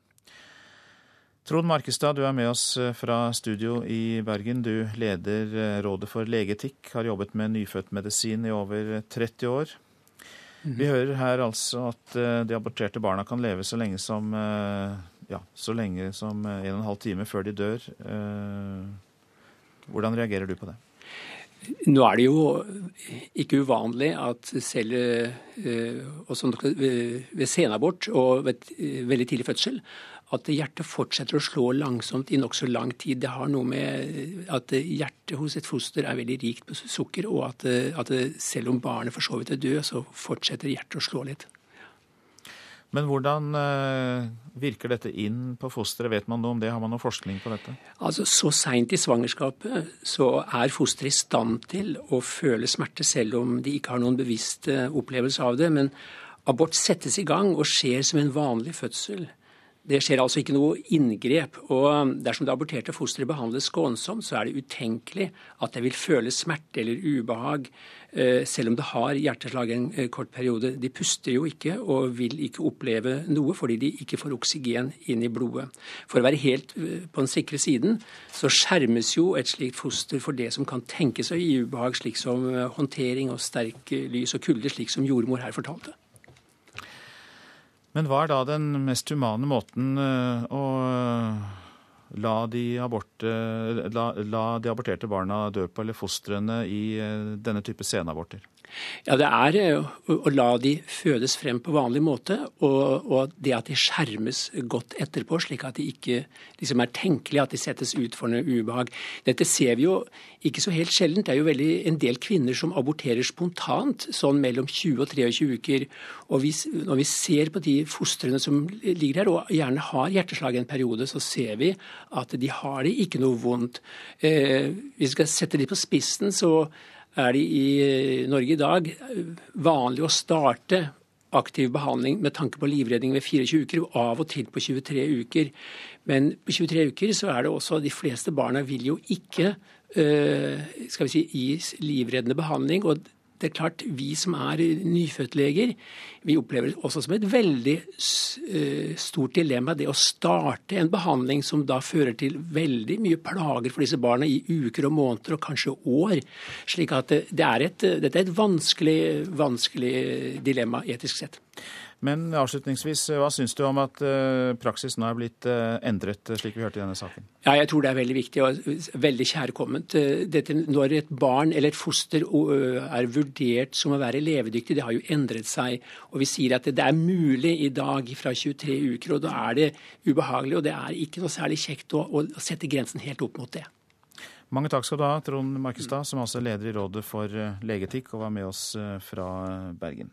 Trond Markestad, du er med oss eh, fra studio i Bergen. Du leder eh, Rådet for legeetikk, har jobbet med nyfødtmedisin i over 30 år. Vi hører her altså at de aborterte barna kan leve så lenge som ja, så lenge som en og en halv time før de dør. Hvordan reagerer du på det? Nå er det jo ikke uvanlig at selv også ved senabort og ved eh, veldig tidlig fødsel, at hjertet fortsetter å slå langsomt i nokså lang tid. Det har noe med at hjertet hos et foster er veldig rikt på sukker, og at, at selv om barnet for så vidt er død, så fortsetter hjertet å slå litt. Men hvordan eh, virker dette inn på fosteret? Vet man noe om det? Har man noe forskning på dette? Altså, Så seint i svangerskapet så er fosteret i stand til å føle smerte selv om de ikke har noen bevisst eh, opplevelse av det. Men abort settes i gang og skjer som en vanlig fødsel. Det skjer altså ikke noe inngrep. og Dersom det aborterte fosteret behandles skånsomt, så er det utenkelig at det vil føle smerte eller ubehag Eh, selv om det har hjerteslag en eh, kort periode. De puster jo ikke og vil ikke oppleve noe fordi de ikke får oksygen inn i blodet. For å være helt eh, på den sikre siden så skjermes jo et slikt foster for det som kan tenkes å gi ubehag, slik som håndtering og sterk lys og kulde, slik som jordmor her fortalte. Men hva er da den mest humane måten å la de, aborte, la, la de aborterte barna dø på, eller fostrene, i eh, denne type senaborter? Ja, Det er eh, å la de fødes frem på vanlig måte, og, og, det at de skjermes godt etterpå, slik at det ikke liksom er tenkelig at de settes ut for noe ubehag. Dette ser vi jo ikke så helt sjeldent. Det er jo veldig, en del kvinner som aborterer spontant, sånn mellom 20 og 23 uker. Og vi, når vi ser på de fostrene som ligger her, og gjerne har hjerteslag en periode, så ser vi at de har det ikke noe vondt. Eh, vi skal sette dem på spissen, så er det i eh, Norge i dag vanlig å starte aktiv behandling med tanke på livredning ved 24 uker, og av og til på 23 uker. Men på 23 uker så er det også De fleste barna vil jo ikke øh, skal vi si, gis livreddende behandling. og det er klart, Vi som er nyfødtleger, vi opplever det også som et veldig eh, stort dilemma det å starte en behandling som da fører til veldig mye plager for disse barna i uker og måneder og kanskje år. slik at det, det er et, dette er et vanskelig, vanskelig dilemma etisk sett. Men avslutningsvis, hva syns du om at praksisen praksis nå er blitt eh, endret, slik vi hørte i denne saken? Ja, Jeg tror det er veldig viktig og veldig kjærkomment. Eh, dette, når et barn eller et foster er vurdert som å være levedyktig, det har jo endret seg. Og vi sier at det er mulig i dag fra 23 uker, og da er det ubehagelig. Og det er ikke noe særlig kjekt å, å sette grensen helt opp mot det. Mange takk skal du ha, Trond Markestad, som altså er leder i Rådet for legeetikk og var med oss fra Bergen.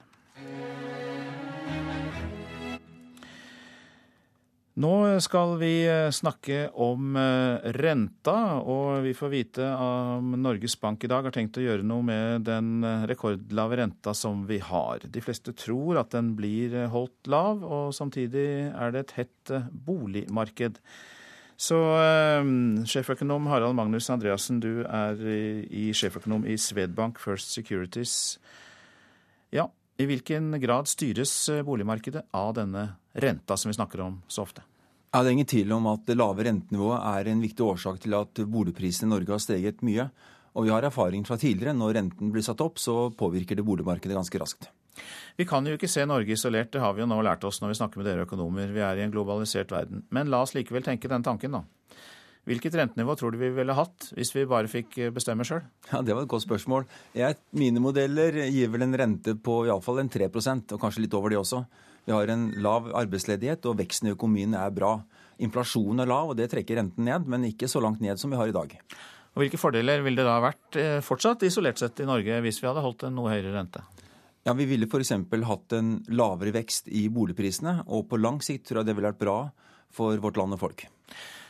Nå skal vi eh, snakke om eh, renta, og vi får vite om Norges Bank i dag har tenkt å gjøre noe med den eh, rekordlave renta som vi har. De fleste tror at den blir holdt lav, og samtidig er det et hett boligmarked. Så sjeføkonom Harald Magnus Andreassen, du er i sjeføkonom i Svedbank First Securities. Ja, i hvilken grad styres boligmarkedet av denne renta som vi snakker om så ofte? Ja, Det er ingen tvil om at det lave rentenivået er en viktig årsak til at boligprisene i Norge har steget mye. Og vi har erfaring fra tidligere. Når renten blir satt opp, så påvirker det boligmarkedet ganske raskt. Vi kan jo ikke se Norge isolert, det har vi jo nå lært oss når vi snakker med dere økonomer. Vi er i en globalisert verden. Men la oss likevel tenke den tanken, da. Hvilket rentenivå tror du vi ville hatt hvis vi bare fikk bestemme sjøl? Ja, det var et godt spørsmål. Jeg, mine modeller gir vel en rente på iallfall en 3% og kanskje litt over det også. Vi har en lav arbeidsledighet, og veksten i økonomien er bra. Inflasjonen er lav, og det trekker renten ned, men ikke så langt ned som vi har i dag. Og Hvilke fordeler ville det da vært eh, fortsatt isolert sett i Norge hvis vi hadde holdt en noe høyere rente? Ja, Vi ville f.eks. hatt en lavere vekst i boligprisene, og på lang sikt tror jeg det ville vært bra for vårt land og folk.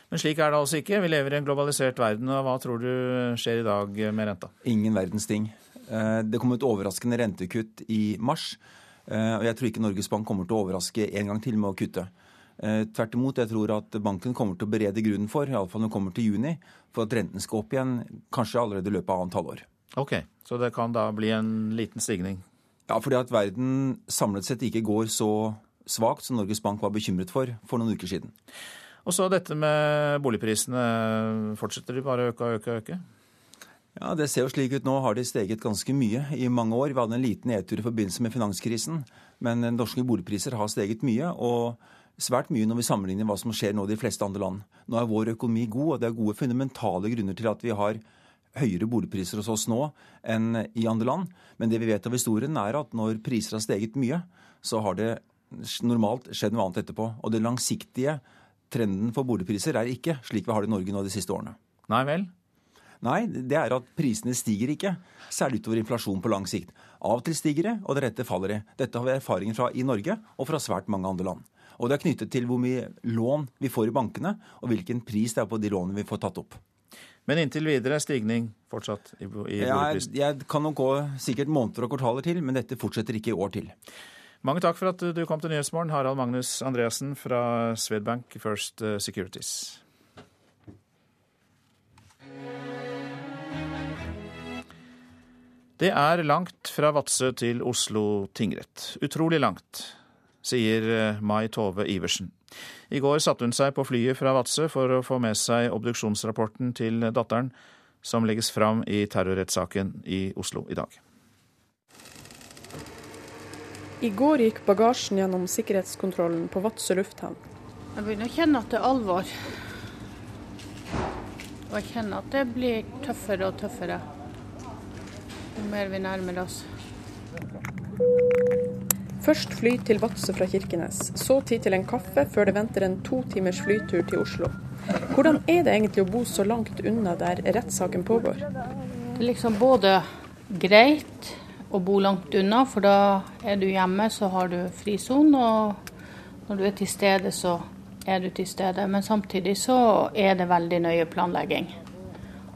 Men slik er det altså ikke. Vi lever i en globalisert verden. og Hva tror du skjer i dag med renta? Ingen verdens ting. Eh, det kom et overraskende rentekutt i mars. Eh, og jeg tror ikke Norges Bank kommer til å overraske en gang til med å kutte. Eh, tvert imot, jeg tror at banken kommer til å berede grunnen for, iallfall når den kommer til juni, for at renten skal opp igjen, kanskje allerede i løpet av annet halvår. Ok, Så det kan da bli en liten stigning? Ja, fordi at verden samlet sett ikke går så svakt som Norges Bank var bekymret for for noen uker siden. Og så dette med boligprisene. Fortsetter de bare å øke og øke og øke? Ja, Det ser jo slik ut nå. Har de steget ganske mye i mange år. Vi hadde en liten nedtur i forbindelse med finanskrisen, men norske boligpriser har steget mye. og svært mye når vi sammenligner hva som skjer nå i de fleste andre land. Nå er vår økonomi god, og det er gode fundamentale grunner til at vi har høyere boligpriser hos oss nå enn i andre land. Men det vi vet av historien, er at når priser har steget mye, så har det normalt skjedd noe annet etterpå. Og det langsiktige trenden for boligpriser er ikke slik vi har det i Norge nå de siste årene. Nei vel? Nei, det er at prisene stiger ikke, særlig utover inflasjon på lang sikt. Av og til stiger det, og deretter faller det. Dette har vi erfaringer fra i Norge og fra svært mange andre land. Og det er knyttet til hvor mye lån vi får i bankene, og hvilken pris det er på de lånene vi får tatt opp. Men inntil videre er stigning fortsatt i, boligprisen? Jeg, jeg kan nok gå sikkert måneder og kvartaler til, men dette fortsetter ikke i år til. Mange takk for at du kom til Nyhetsmorgen, Harald Magnus Andreassen fra Swedbank First eh, Securities. Det er langt fra Vadsø til Oslo tingrett. Utrolig langt, sier eh, Mai Tove Iversen. I går satte hun seg på flyet fra Vadsø for å få med seg obduksjonsrapporten til datteren, som legges fram i terrorrettssaken i Oslo i dag. I går gikk bagasjen gjennom sikkerhetskontrollen på Vadsø lufthavn. Jeg begynner å kjenne at det er alvor. Og jeg kjenner at det blir tøffere og tøffere jo mer vi nærmer oss. Først fly til Vadsø fra Kirkenes, så tid til en kaffe før det venter en to timers flytur til Oslo. Hvordan er det egentlig å bo så langt unna der rettssaken pågår? Det er liksom både greit å bo langt unna, for da er du hjemme, så har du frisone. Og når du er til stede, så er du til stede. Men samtidig så er det veldig nøye planlegging.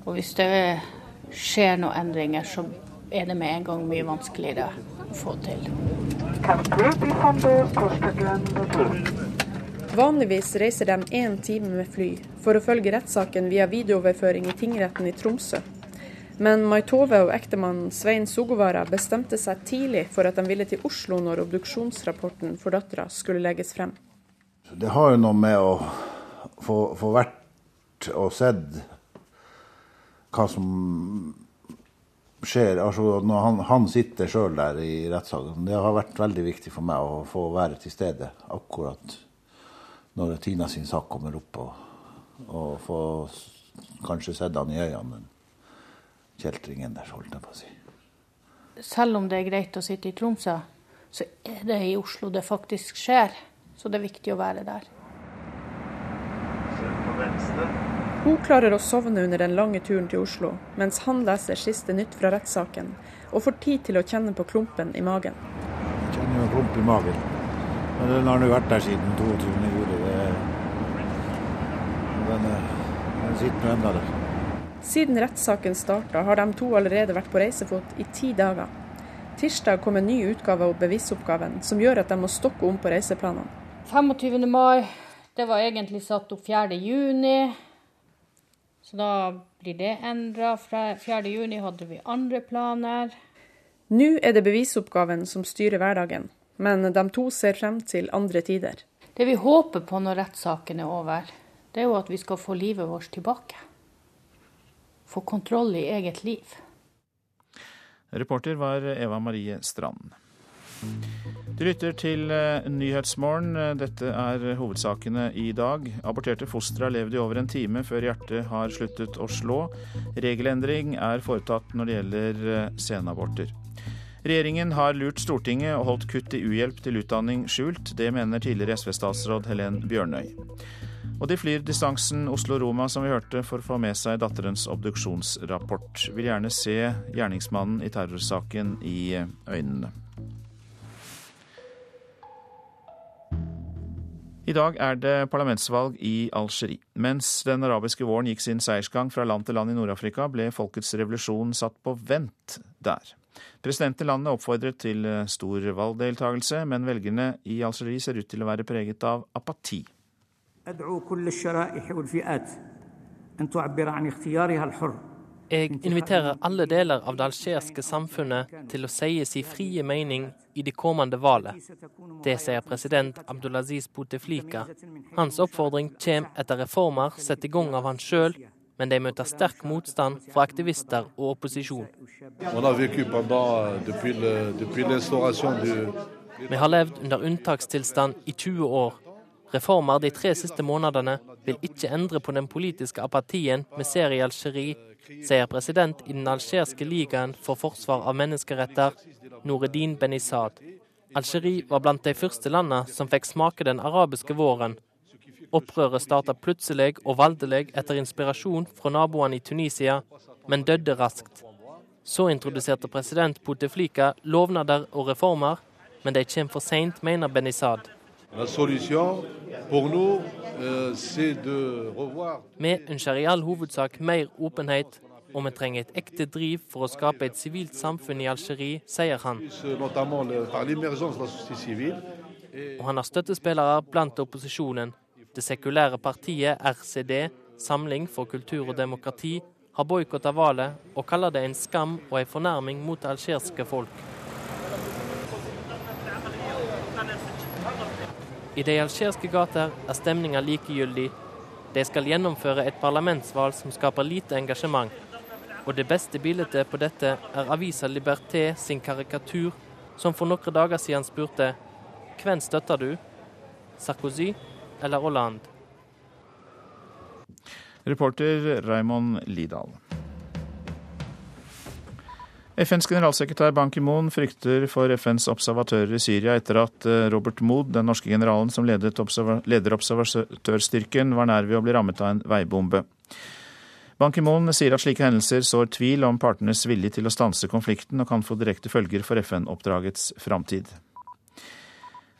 Og hvis det skjer noen endringer, så er det med en gang mye vanskeligere å få til. Vanligvis reiser de én time med fly for å følge rettssaken via videooverføring i tingretten i Tromsø. Men Maitove og ektemannen Svein Sogovara bestemte seg tidlig for at de ville til Oslo når obduksjonsrapporten for dattera skulle legges frem. Det har jo noe med å få, få vært og sett hva som skjer. Altså når han, han sitter sjøl der i rettssaken. Det har vært veldig viktig for meg å få være til stede akkurat når Tina sin sak kommer opp, og, og få kanskje sett han i øynene kjeltringen der, holdt jeg på å si. Selv om det er greit å sitte i Tromsø, så er det i Oslo det faktisk skjer. Så det er viktig å være der. Hun klarer å sovne under den lange turen til Oslo, mens han leser siste nytt fra rettssaken, og får tid til å kjenne på klumpen i magen. Jeg kjenner jo en klump i magen. Men den har nå vært der siden 22. juli. Den, den sitter nå ennå der. Siden rettssaken starta, har de to allerede vært på reisefot i ti dager. Tirsdag kom en ny utgave av bevisoppgaven, som gjør at de må stokke om på reiseplanene. 25. mai, det var egentlig satt opp 4. juni. Så da blir det endra. 4. juni hadde vi andre planer. Nå er det bevisoppgaven som styrer hverdagen, men de to ser frem til andre tider. Det vi håper på når rettssaken er over, det er jo at vi skal få livet vårt tilbake få kontroll i eget liv. Reporter var Eva Marie Strand. Du lytter til eh, Nyhetsmorgen. Dette er hovedsakene i dag. Aborterte fostre har levd i over en time før hjertet har sluttet å slå. Regelendring er foretatt når det gjelder eh, senaborter. Regjeringen har lurt Stortinget og holdt kutt i uhjelp til utdanning skjult. Det mener tidligere SV-statsråd Helen Bjørnøy. Og de flyr distansen Oslo-Roma, som vi hørte, for å få med seg datterens obduksjonsrapport. Vil gjerne se gjerningsmannen i terrorsaken i øynene. I dag er det parlamentsvalg i Algerie. Mens den arabiske våren gikk sin seiersgang fra land til land i Nord-Afrika, ble folkets revolusjon satt på vent der. Presidenten i landet oppfordret til stor valgdeltagelse, men velgerne i Algerie ser ut til å være preget av apati. Jeg inviterer alle deler av det algeriske samfunnet til å si sin frie mening i det kommende valget. Det sier president Abdulaziz Bouteflika. Hans oppfordring kommer etter reformer satt i gang av han sjøl, men de møter sterk motstand fra aktivister og opposisjon. Vi har levd under unntakstilstand i 20 år. Reformer de tre siste månedene vil ikke endre på den politiske apatien vi ser i Algerie sier president i den algeriske ligaen for forsvar av menneskeretter, Noreddin Benizad. Algerie var blant de første landene som fikk smake den arabiske våren. Opprøret startet plutselig og voldelig etter inspirasjon fra naboene i Tunisia, men døde raskt. Så introduserte president Bouteflika lovnader og reformer, men de kommer for seint, mener Benizad. Vi ønsker i all hovedsak mer åpenhet, og vi trenger et ekte driv for å skape et sivilt samfunn i Algerie, sier han. Og han har støttespillere blant opposisjonen. Det sekulære partiet RCD, Samling for kultur og demokrati, har boikotta valget og kaller det en skam og en fornærming mot det algeriske folk. I de algeriske gater er stemninga likegyldig. De skal gjennomføre et parlamentsvalg som skaper lite engasjement. Og det beste bildet på dette er avisa Liberté sin karikatur, som for noen dager siden spurte hvem støtter du, Sarkozy eller Hollande? Reporter Raymond Lidahl. FNs generalsekretær Ban Ki-moon frykter for FNs observatører i Syria etter at eh, Robert Mood, den norske generalen som leder observatørstyrken, var nær ved å bli rammet av en veibombe. Ban Ki-moon sier at slike hendelser sår tvil om partenes vilje til å stanse konflikten og kan få direkte følger for FN-oppdragets framtid.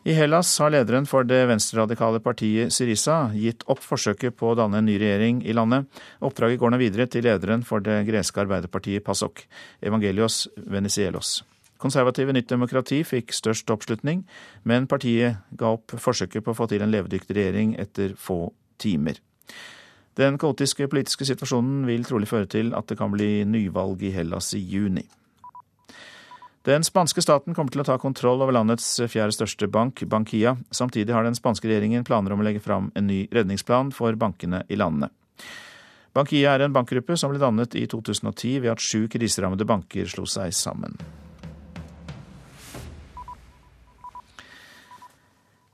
I Hellas har lederen for det venstreradikale partiet Syriza gitt opp forsøket på å danne en ny regjering i landet. Oppdraget går nå videre til lederen for det greske arbeiderpartiet PASOK, Evangelios Venezuelos. Konservative Nytt Demokrati fikk størst oppslutning, men partiet ga opp forsøket på å få til en levedyktig regjering etter få timer. Den kaotiske politiske situasjonen vil trolig føre til at det kan bli nyvalg i Hellas i juni. Den spanske staten kommer til å ta kontroll over landets fjerde største bank, Bankia. Samtidig har den spanske regjeringen planer om å legge fram en ny redningsplan for bankene i landene. Bankia er en bankgruppe som ble dannet i 2010 ved at sju kriserammede banker slo seg sammen.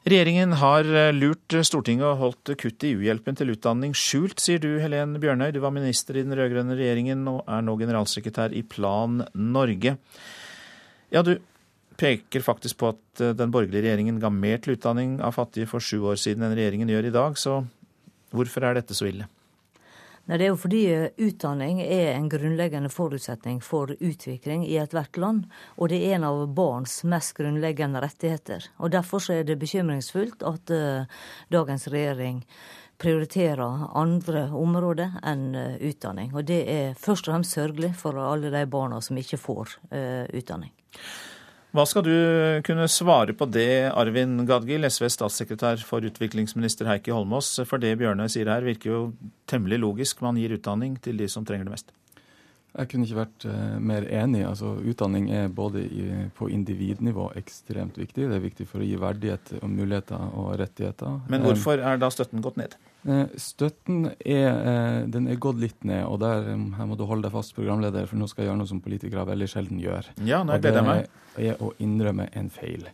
Regjeringen har lurt Stortinget og holdt kutt i uhjelpen til utdanning skjult, sier du Helen Bjørnøy. Du var minister i den rød-grønne regjeringen og er nå generalsekretær i Plan Norge. Ja, du peker faktisk på at eh, den borgerlige regjeringen ga mer til utdanning av fattige for sju år siden enn regjeringen gjør i dag. Så hvorfor er dette så ille? Nei, Det er jo fordi eh, utdanning er en grunnleggende forutsetning for utvikling i ethvert land. Og det er en av barns mest grunnleggende rettigheter. Og Derfor er det bekymringsfullt at uh, dagens regjering prioriterer andre områder enn uh, utdanning. Og det er først og fremst sørgelig for alle de barna som ikke får uh, utdanning. Hva skal du kunne svare på det, Arvin Gadgil, SVs statssekretær for utviklingsminister Heikki Holmås? For det Bjørnøy sier her, virker jo temmelig logisk. Man gir utdanning til de som trenger det mest. Jeg kunne ikke vært uh, mer enig. Altså, utdanning er både i, på individnivå ekstremt viktig. Det er viktig for å gi verdighet og muligheter og rettigheter. Men hvorfor er da støtten gått ned? Uh, støtten er, uh, den er gått litt ned, og der um, her må du holde deg fast, programleder, for nå skal jeg gjøre noe som politikere veldig sjelden gjør. Ja, nå gleder jeg meg. Det er å innrømme en feil.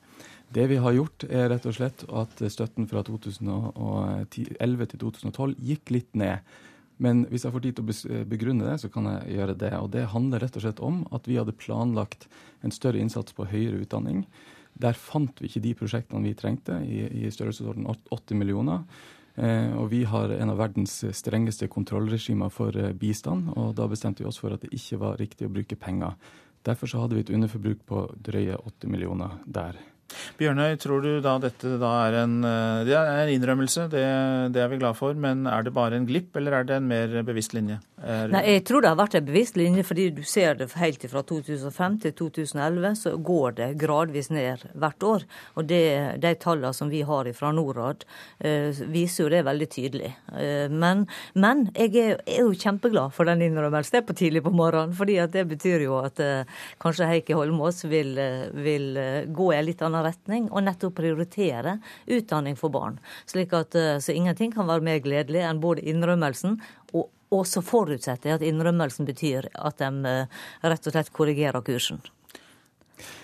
Det vi har gjort, er rett og slett at støtten fra 2011 til 2012 gikk litt ned. Men hvis jeg får tid til å begrunne det, så kan jeg gjøre det. Og det handler rett og slett om at vi hadde planlagt en større innsats på høyere utdanning. Der fant vi ikke de prosjektene vi trengte, i, i størrelsesorden 80 millioner. Eh, og vi har en av verdens strengeste kontrollregimer for eh, bistand, og da bestemte vi oss for at det ikke var riktig å bruke penger. Derfor så hadde vi et underforbruk på drøye 8 millioner der. Bjørnøy, tror du da dette da er en, eh, det er en innrømmelse, det, det, er vi glad for, men er det bare en glipp, eller er det en mer bevisst linje? Er... Nei, Jeg tror det har vært en bevisst linje, fordi du ser det helt fra 2005 til 2011, så går det gradvis ned hvert år. Og det, de tallene som vi har fra Norad, eh, viser jo det veldig tydelig. Eh, men, men, jeg er, er, jo kjempeglad for den innrømmelsen. Det er på tidlig på morgenen, fordi det betyr jo at kanskje Heikki Holmås vil, vil gå en litt annen retning og nettopp prioritere utdanning for barn. Slik at eh, Så ingenting kan være mer gledelig enn både innrømmelsen og så forutsetter jeg at innrømmelsen betyr at de eh, rett og slett korrigerer kursen.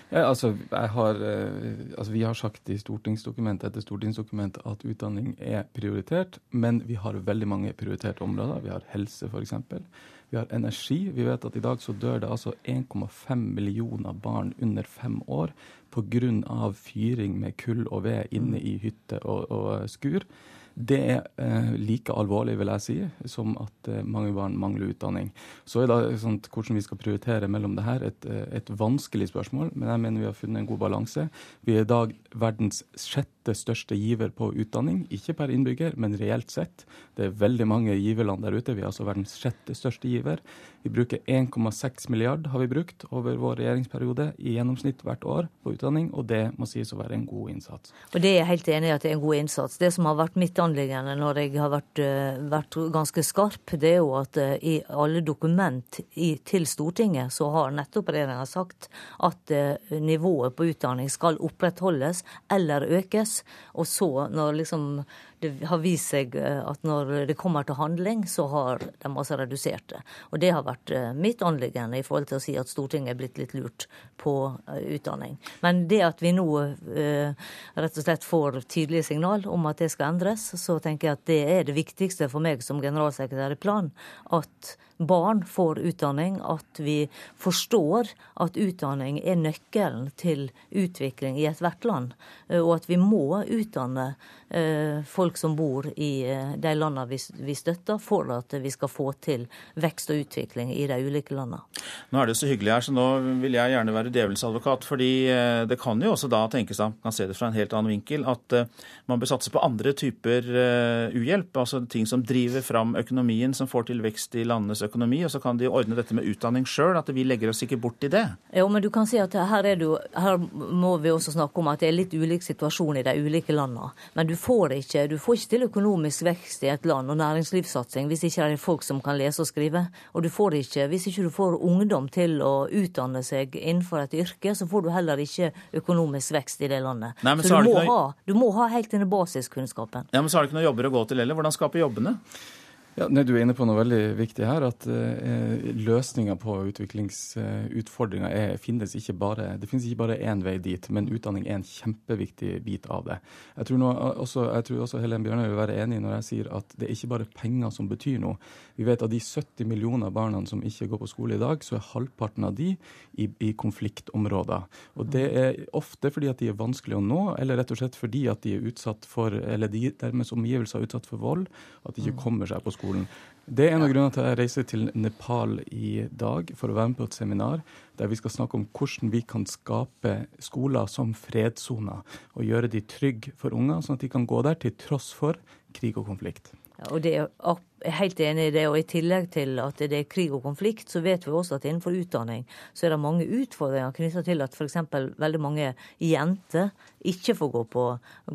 Ja, altså, har, eh, altså, Vi har sagt i stortingsdokument etter stortingsdokument at utdanning er prioritert, men vi har veldig mange prioriterte områder. Vi har helse, f.eks. Vi har energi. Vi vet at i dag så dør det altså 1,5 millioner barn under fem år pga. fyring med kull og ved inne i hytte og, og skur. Det er eh, like alvorlig, vil jeg si, som at eh, mange barn mangler utdanning. Så er det sånn, hvordan vi skal prioritere mellom det her, et, eh, et vanskelig spørsmål, men jeg mener vi har funnet en god balanse. Vi er i dag verdens sjette største giver på utdanning, ikke per innbygger, men reelt sett. Det er veldig mange giverland der ute. Vi er altså verdens sjette største giver. Vi bruker 1,6 milliard har vi brukt over vår regjeringsperiode i gjennomsnitt hvert år på utdanning, og det må sies å være en god innsats. Og det er jeg helt enig i at det er en god innsats. Det som har vært mitt anliggende når jeg har vært, eh, vært, ganske skarp, det er jo at eh, i alle dokument i, til Stortinget så har nettopp regjeringa sagt at eh, nivået på utdanning skal opprettholdes eller økes. Og så, når liksom det har vist seg at når det kommer til handling, så har de altså redusert det. Og det har vært mitt anliggende i forhold til å si at Stortinget er blitt litt lurt på utdanning. Men det at vi nå rett og slett får tydelige signal om at det skal endres, så tenker jeg at det er det viktigste for meg som generalsekretær i Plan. At barn får utdanning, at vi forstår at utdanning er nøkkelen til utvikling i ethvert land, og at vi må utdanne eh, folk som bor i eh, de landene vi, vi støtter, for at vi skal få til vekst og utvikling i de ulike landene. Nå er det så hyggelig her, så nå vil jeg gjerne være djevelens advokat. fordi eh, det kan jo også da tenkes, man kan se det fra en helt annen vinkel, at man bør satse på andre typer uhjelp. Altså ting som driver fram økonomien, som får til vekst i landenes økonomi. Og så kan de ordne dette med utdanning sjøl, at vi legger oss ikke bort i det. Jo, men du kan si at her, er du, her må vi også snakke om at det er litt ulik situasjon i de ulike landene. Men du får ikke, du får ikke til økonomisk vekst i et land og næringslivssatsing hvis ikke det er folk som kan lese og skrive. Og du får ikke, hvis ikke du får ungdom til å utdanne seg innenfor et yrke, så får du heller ikke økonomisk vekst i det landet. Nei, så, så du, må noe... ha, du må ha helt denne basiskunnskapen. Ja, Men så har du ikke noen jobber å gå til heller. Hvordan skape jobbene? Ja, nei, Du er inne på noe veldig viktig her. At eh, løsninga på utviklingsutfordringer eh, finnes ikke bare, det finnes ikke bare én vei dit, men utdanning er en kjempeviktig bit av det. Jeg tror, nå, også, jeg tror også Helen Bjørnøy vil være enig når jeg sier at det er ikke bare penger som betyr noe. Vi vet at de 70 millioner barna som ikke går på skole i dag, så er halvparten av de i, i konfliktområder. Og Det er ofte fordi at de er vanskelig å nå, eller rett og slett fordi at de er utsatt for, eller de dermed omgivelser er utsatt for vold, at de ikke mm. kommer seg på skole skolen. Det er en av grunnene til at jeg reiser til Nepal i dag for å være med på et seminar der vi skal snakke om hvordan vi kan skape skoler som fredssoner og gjøre de trygge for unger, sånn at de kan gå der til tross for krig og konflikt. Ja, og det er er helt enig i det. Og i tillegg til at det er krig og konflikt, så vet vi også at innenfor utdanning så er det mange utfordringer knytta til at f.eks. veldig mange jenter ikke får gå på,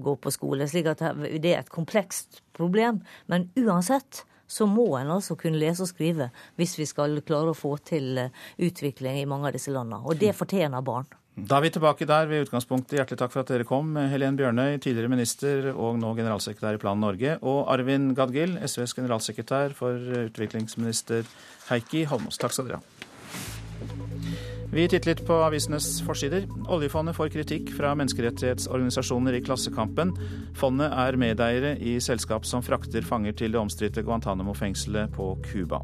gå på skole. slik at det er et komplekst problem. Men uansett så må en altså kunne lese og skrive hvis vi skal klare å få til eh, utvikling i mange av disse landene. Og det fortjener barn. Da er vi tilbake der ved utgangspunktet. Hjertelig takk for at dere kom. Helen Bjørnøy, tidligere minister og nå generalsekretær i Plan Norge. Og Arvin Gadgil, SVs generalsekretær for utviklingsminister Heikki Holmås. Takk skal dere ha. Vi titter litt på avisenes forsider. Oljefondet får kritikk fra menneskerettighetsorganisasjoner i Klassekampen. Fondet er medeiere i selskap som frakter fanger til det omstridte Guantánamo-fengselet på Cuba.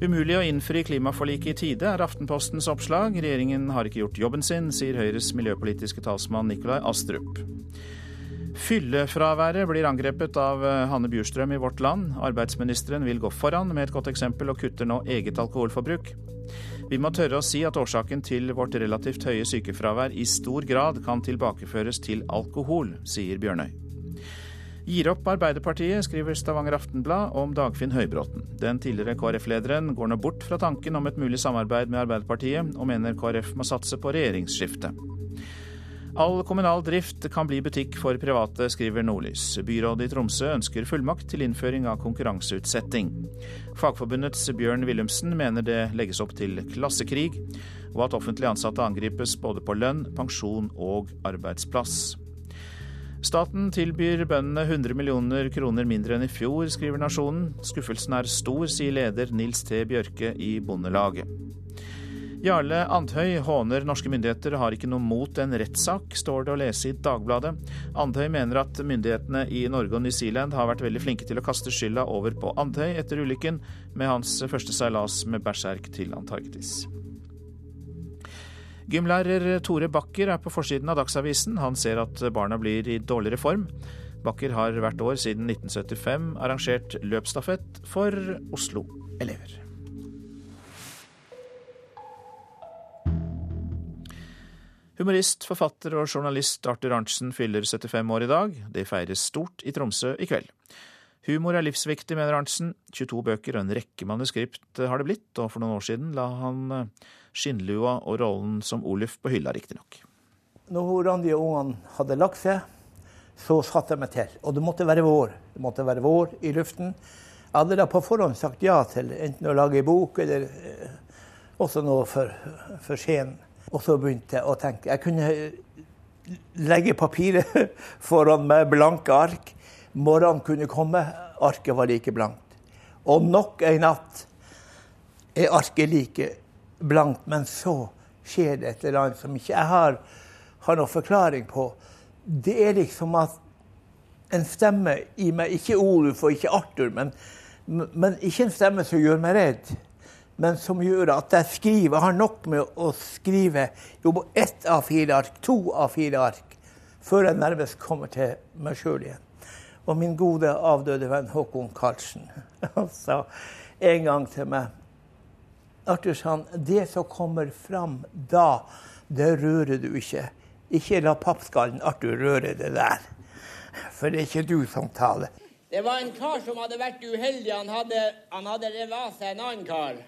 Umulig å innfri klimaforliket i tide, er Aftenpostens oppslag. Regjeringen har ikke gjort jobben sin, sier Høyres miljøpolitiske talsmann Nikolai Astrup. Fyllefraværet blir angrepet av Hanne Bjurstrøm i Vårt Land. Arbeidsministeren vil gå foran med et godt eksempel og kutter nå eget alkoholforbruk. Vi må tørre å si at årsaken til vårt relativt høye sykefravær i stor grad kan tilbakeføres til alkohol, sier Bjørnøy. Gir opp Arbeiderpartiet, skriver Stavanger Aftenblad om Dagfinn Høybråten. Den tidligere KrF-lederen går nå bort fra tanken om et mulig samarbeid med Arbeiderpartiet, og mener KrF må satse på regjeringsskifte. All kommunal drift kan bli butikk for private, skriver Nordlys. Byrådet i Tromsø ønsker fullmakt til innføring av konkurranseutsetting. Fagforbundets Bjørn Willumsen mener det legges opp til klassekrig, og at offentlig ansatte angripes både på lønn, pensjon og arbeidsplass. Staten tilbyr bøndene 100 millioner kroner mindre enn i fjor, skriver Nasjonen. Skuffelsen er stor, sier leder Nils T. Bjørke i Bondelaget. Jarle Andhøy håner norske myndigheter og har ikke noe mot en rettssak, står det å lese i Dagbladet. Andhøy mener at myndighetene i Norge og New Zealand har vært veldig flinke til å kaste skylda over på Andhøy etter ulykken med hans første seilas med berserk til Antarktis. Gymlærer Tore Bakker er på forsiden av Dagsavisen. Han ser at barna blir i dårligere form. Bakker har hvert år siden 1975 arrangert løpsstafett for Oslo-elever. Humorist, forfatter og journalist Arthur Arntzen fyller 75 år i dag. Det feires stort i Tromsø i kveld. Humor er livsviktig, mener Arntzen. 22 bøker og en rekke manuskript har det blitt, og for noen år siden la han eh, skinnlua og rollen som Oluf på hylla, riktignok. Når og ungene hadde lagt seg, så satte jeg meg til. Og det måtte være vår. Det måtte være vår i luften. Jeg hadde da på forhånd sagt ja til enten å lage ei bok eller eh, også noe for, for scenen. Og så begynte jeg å tenke. Jeg kunne legge papiret foran meg, blanke ark. Morgenen kunne komme, arket var like blankt. Og nok en natt er arket like blankt, men så skjer det et eller annet som ikke jeg har, har noen forklaring på. Det er liksom at en stemme i meg, ikke Oluf og ikke Arthur, men, men ikke en stemme som gjør meg redd men som gjør at jeg skriver. Har nok med å skrive jo på ett av fire ark, to av fire ark, før jeg nærmest kommer til meg sjøl igjen. Og min gode avdøde venn Håkon Karlsen sa en gang til meg Arthur sa det som kommer fram da, det rører du ikke. Ikke la pappskallen Arthur røre det der. For det er ikke du som taler. Det var en kar som hadde vært uheldig. Han hadde, han hadde revet seg en annen kar.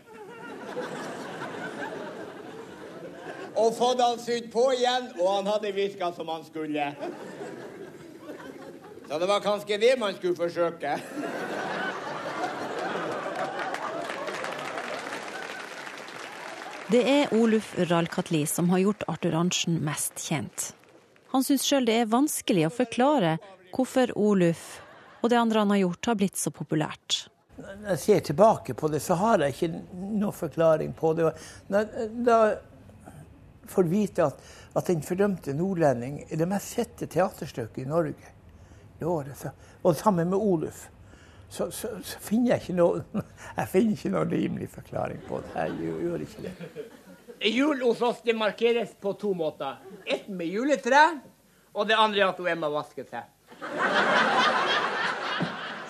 Og fått han sydd på igjen, og han hadde virka som han skulle. Så det var kanskje det man skulle forsøke. Det er Oluf Ralkatli som har gjort Arthur Arntzen mest kjent. Han syns sjøl det er vanskelig å forklare hvorfor Oluf og det andre han har gjort, har blitt så populært. Jeg ser tilbake på det, så har jeg ikke noen forklaring på det. Da får vite at, at 'Den fordømte nordlending' er det mest sette teaterstykket i Norge i året. Så, og sammen med Oluf. Så, så, så, finner jeg ikke noe jeg finner ikke noen rimelig forklaring på det. Jeg gjør, ikke det. Jul hos oss det markeres på to måter. Ett med juletre, og det andre at hun Emma vasker seg.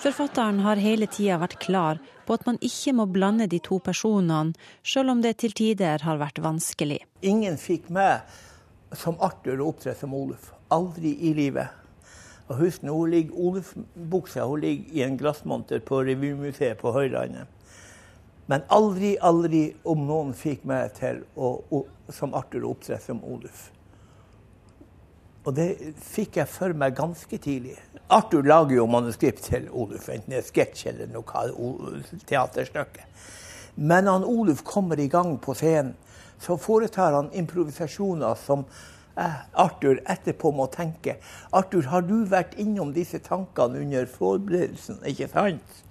Forfatteren har hele tida vært klar på at man ikke må blande de to personene, selv om det til tider har vært vanskelig. Ingen fikk meg som Arthur å opptre som Oluf. Aldri i livet. Og husk nå Oluf-buksa ligger i en glassmonter på Revymuseet på Høylandet. Men aldri, aldri om noen fikk meg til å, som Arthur å opptre som Oluf. Og det fikk jeg for meg ganske tidlig. Arthur lager jo manuskript til Oluf, enten det er sketsj eller noe teaterstykke. Men når Oluf kommer i gang på scenen, så foretar han improvisasjoner som Arthur etterpå må tenke. Arthur, har du vært innom disse tankene under forberedelsen, ikke sant?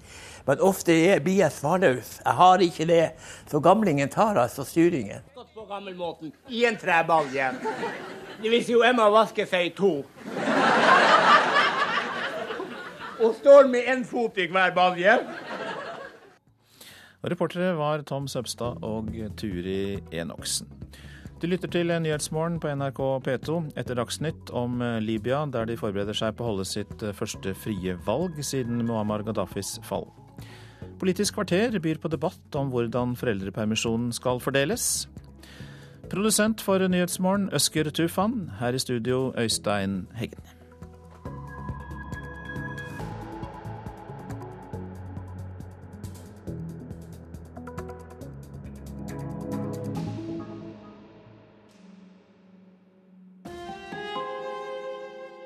Men ofte blir jeg svarløs. Jeg har ikke det. Så gamlingen tar altså styringen. På gammelmåten, I en trebalje. Vil jo Emma vasker seg i to. Og står med én fot i hver balje. Reportere var Tom Søbstad og Turi Enoksen. Du lytter til Nyhetsmorgen på NRK P2 etter Dagsnytt om Libya, der de forbereder seg på å holde sitt første frie valg siden Muammar Gaddafis fall. Politisk kvarter byr på debatt om hvordan foreldrepermisjonen skal fordeles. Produsent for Nyhetsmorgen, Øsker Tufan. Her i studio, Øystein Heggen.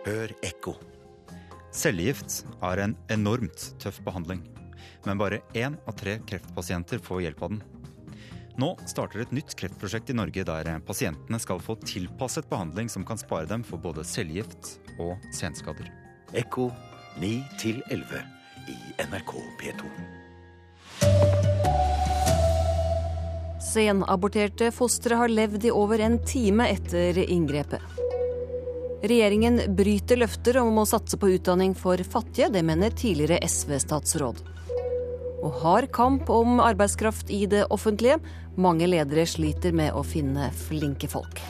Hør ekko. Cellegift er en enormt tøff behandling, men bare én av tre kreftpasienter får hjelp av den. Nå starter et nytt kreftprosjekt i Norge der pasientene skal få tilpasset behandling som kan spare dem for både cellegift og senskader. Ekko 9 11 i NRK P2. Senaborterte fostre har levd i over en time etter inngrepet. Regjeringen bryter løfter om å satse på utdanning for fattige. Det mener tidligere SV-statsråd. Og hard kamp om arbeidskraft i det offentlige. Mange ledere sliter med å finne flinke folk.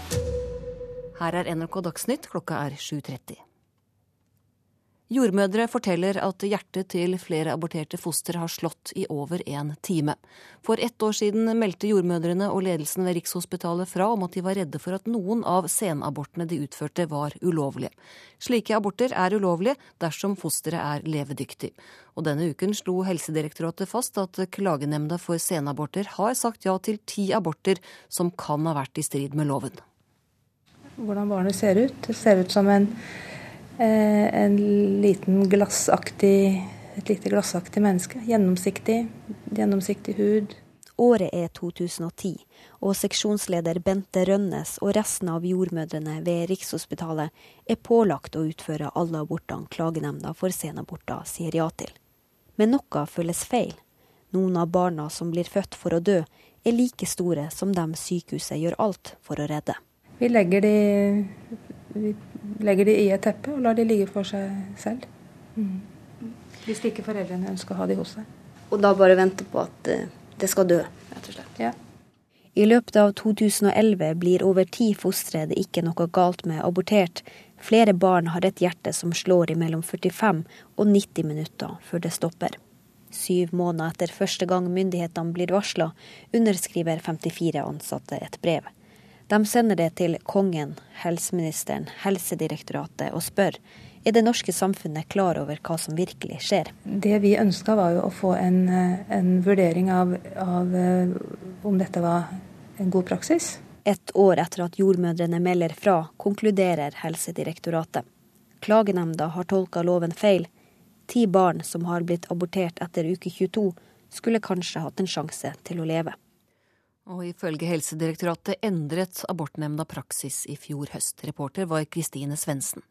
Her er NRK Dagsnytt, klokka er 7.30. Jordmødre forteller at hjertet til flere aborterte foster har slått i over en time. For ett år siden meldte jordmødrene og ledelsen ved Rikshospitalet fra om at de var redde for at noen av senabortene de utførte var ulovlige. Slike aborter er ulovlige dersom fosteret er levedyktig. Og denne uken slo Helsedirektoratet fast at Klagenemnda for senaborter har sagt ja til ti aborter som kan ha vært i strid med loven. Hvordan barnet ser ut. Det ser ut som en Eh, en liten glassaktig, et lite glassaktig menneske. Gjennomsiktig, gjennomsiktig hud. Året er 2010, og seksjonsleder Bente Rønnes og resten av jordmødrene ved Rikshospitalet er pålagt å utføre alle abortene klagenemnda for senaborter sier ja til. Men noe føles feil. Noen av barna som blir født for å dø, er like store som dem sykehuset gjør alt for å redde. Vi legger de vi legger de i et teppe og lar de ligge for seg selv. Mm. Hvis ikke foreldrene ønsker å ha de hos seg. Og da bare vente på at eh, det skal dø, rett og slett. Ja. I løpet av 2011 blir over ti fostre det ikke noe galt med abortert. Flere barn har et hjerte som slår i mellom 45 og 90 minutter før det stopper. Syv måneder etter første gang myndighetene blir varsla, underskriver 54 ansatte et brev. De sender det til kongen, helseministeren, Helsedirektoratet og spør er det norske samfunnet klar over hva som virkelig skjer. Det vi ønska var jo å få en, en vurdering av, av eh, om dette var en god praksis. Et år etter at jordmødrene melder fra, konkluderer Helsedirektoratet. Klagenemnda har tolka loven feil. Ti barn som har blitt abortert etter uke 22, skulle kanskje hatt en sjanse til å leve. Og ifølge Helsedirektoratet endret abortnemnda praksis i fjor høst. Reporter var Kristine Svendsen.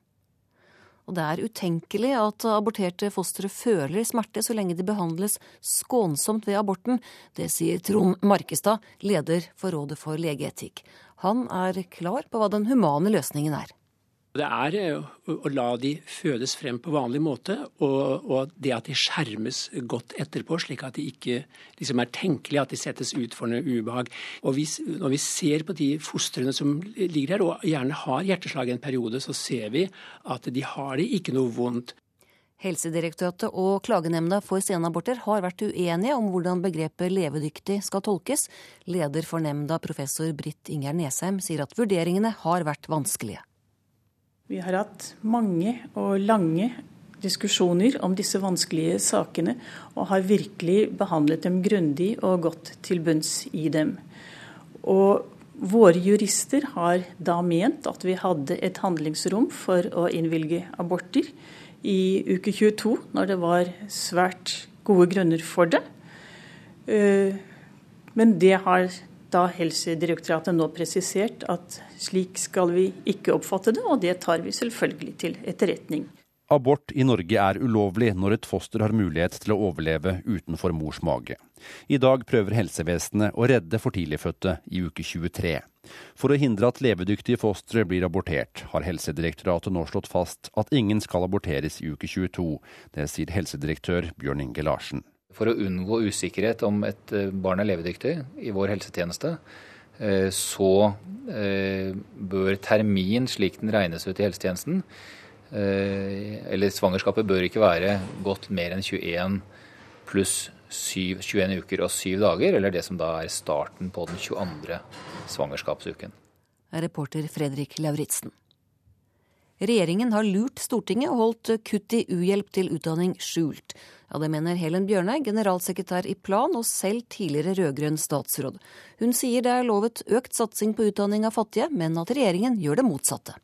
Og det er utenkelig at aborterte fostre føler smerte så lenge de behandles skånsomt ved aborten. Det sier Trond Markestad, leder for Rådet for legeetikk. Han er klar på hva den humane løsningen er. Det er eh, å la de fødes frem på vanlig måte, og, og det at de skjermes godt etterpå, slik at det ikke liksom er tenkelig at de settes ut for noe ubehag. Og vi, Når vi ser på de fostrene som ligger her, og gjerne har hjerteslag en periode, så ser vi at de har det ikke noe vondt. Helsedirektoratet og Klagenemnda for senaborter har vært uenige om hvordan begrepet levedyktig skal tolkes. Leder for nemnda, professor Britt Inger Nesheim, sier at vurderingene har vært vanskelige. Vi har hatt mange og lange diskusjoner om disse vanskelige sakene, og har virkelig behandlet dem grundig og gått til bunns i dem. Og våre jurister har da ment at vi hadde et handlingsrom for å innvilge aborter i uke 22, når det var svært gode grunner for det. Eh, men det har da Helsedirektoratet nå presisert at slik skal vi ikke oppfatte det, og det tar vi selvfølgelig til etterretning. Abort i Norge er ulovlig når et foster har mulighet til å overleve utenfor mors mage. I dag prøver helsevesenet å redde for tidligfødte i uke 23. For å hindre at levedyktige fostre blir abortert, har Helsedirektoratet nå slått fast at ingen skal aborteres i uke 22. Det sier helsedirektør Bjørn Inge Larsen. For å unngå usikkerhet om et eh, barn er levedyktig i vår helsetjeneste, eh, så eh, bør termin, slik den regnes ut i helsetjenesten, eller svangerskapet bør ikke være gått mer enn 21 pluss 7, 21 uker og 7 dager, eller det som da er starten på den 22. svangerskapsuken. Reporter Fredrik Lauritzen. Regjeringen har lurt Stortinget og holdt kutt i uhjelp til utdanning skjult. Ja, Det mener Helen Bjørnøy, generalsekretær i Plan og selv tidligere rød-grønn statsråd. Hun sier det er lovet økt satsing på utdanning av fattige, men at regjeringen gjør det motsatte.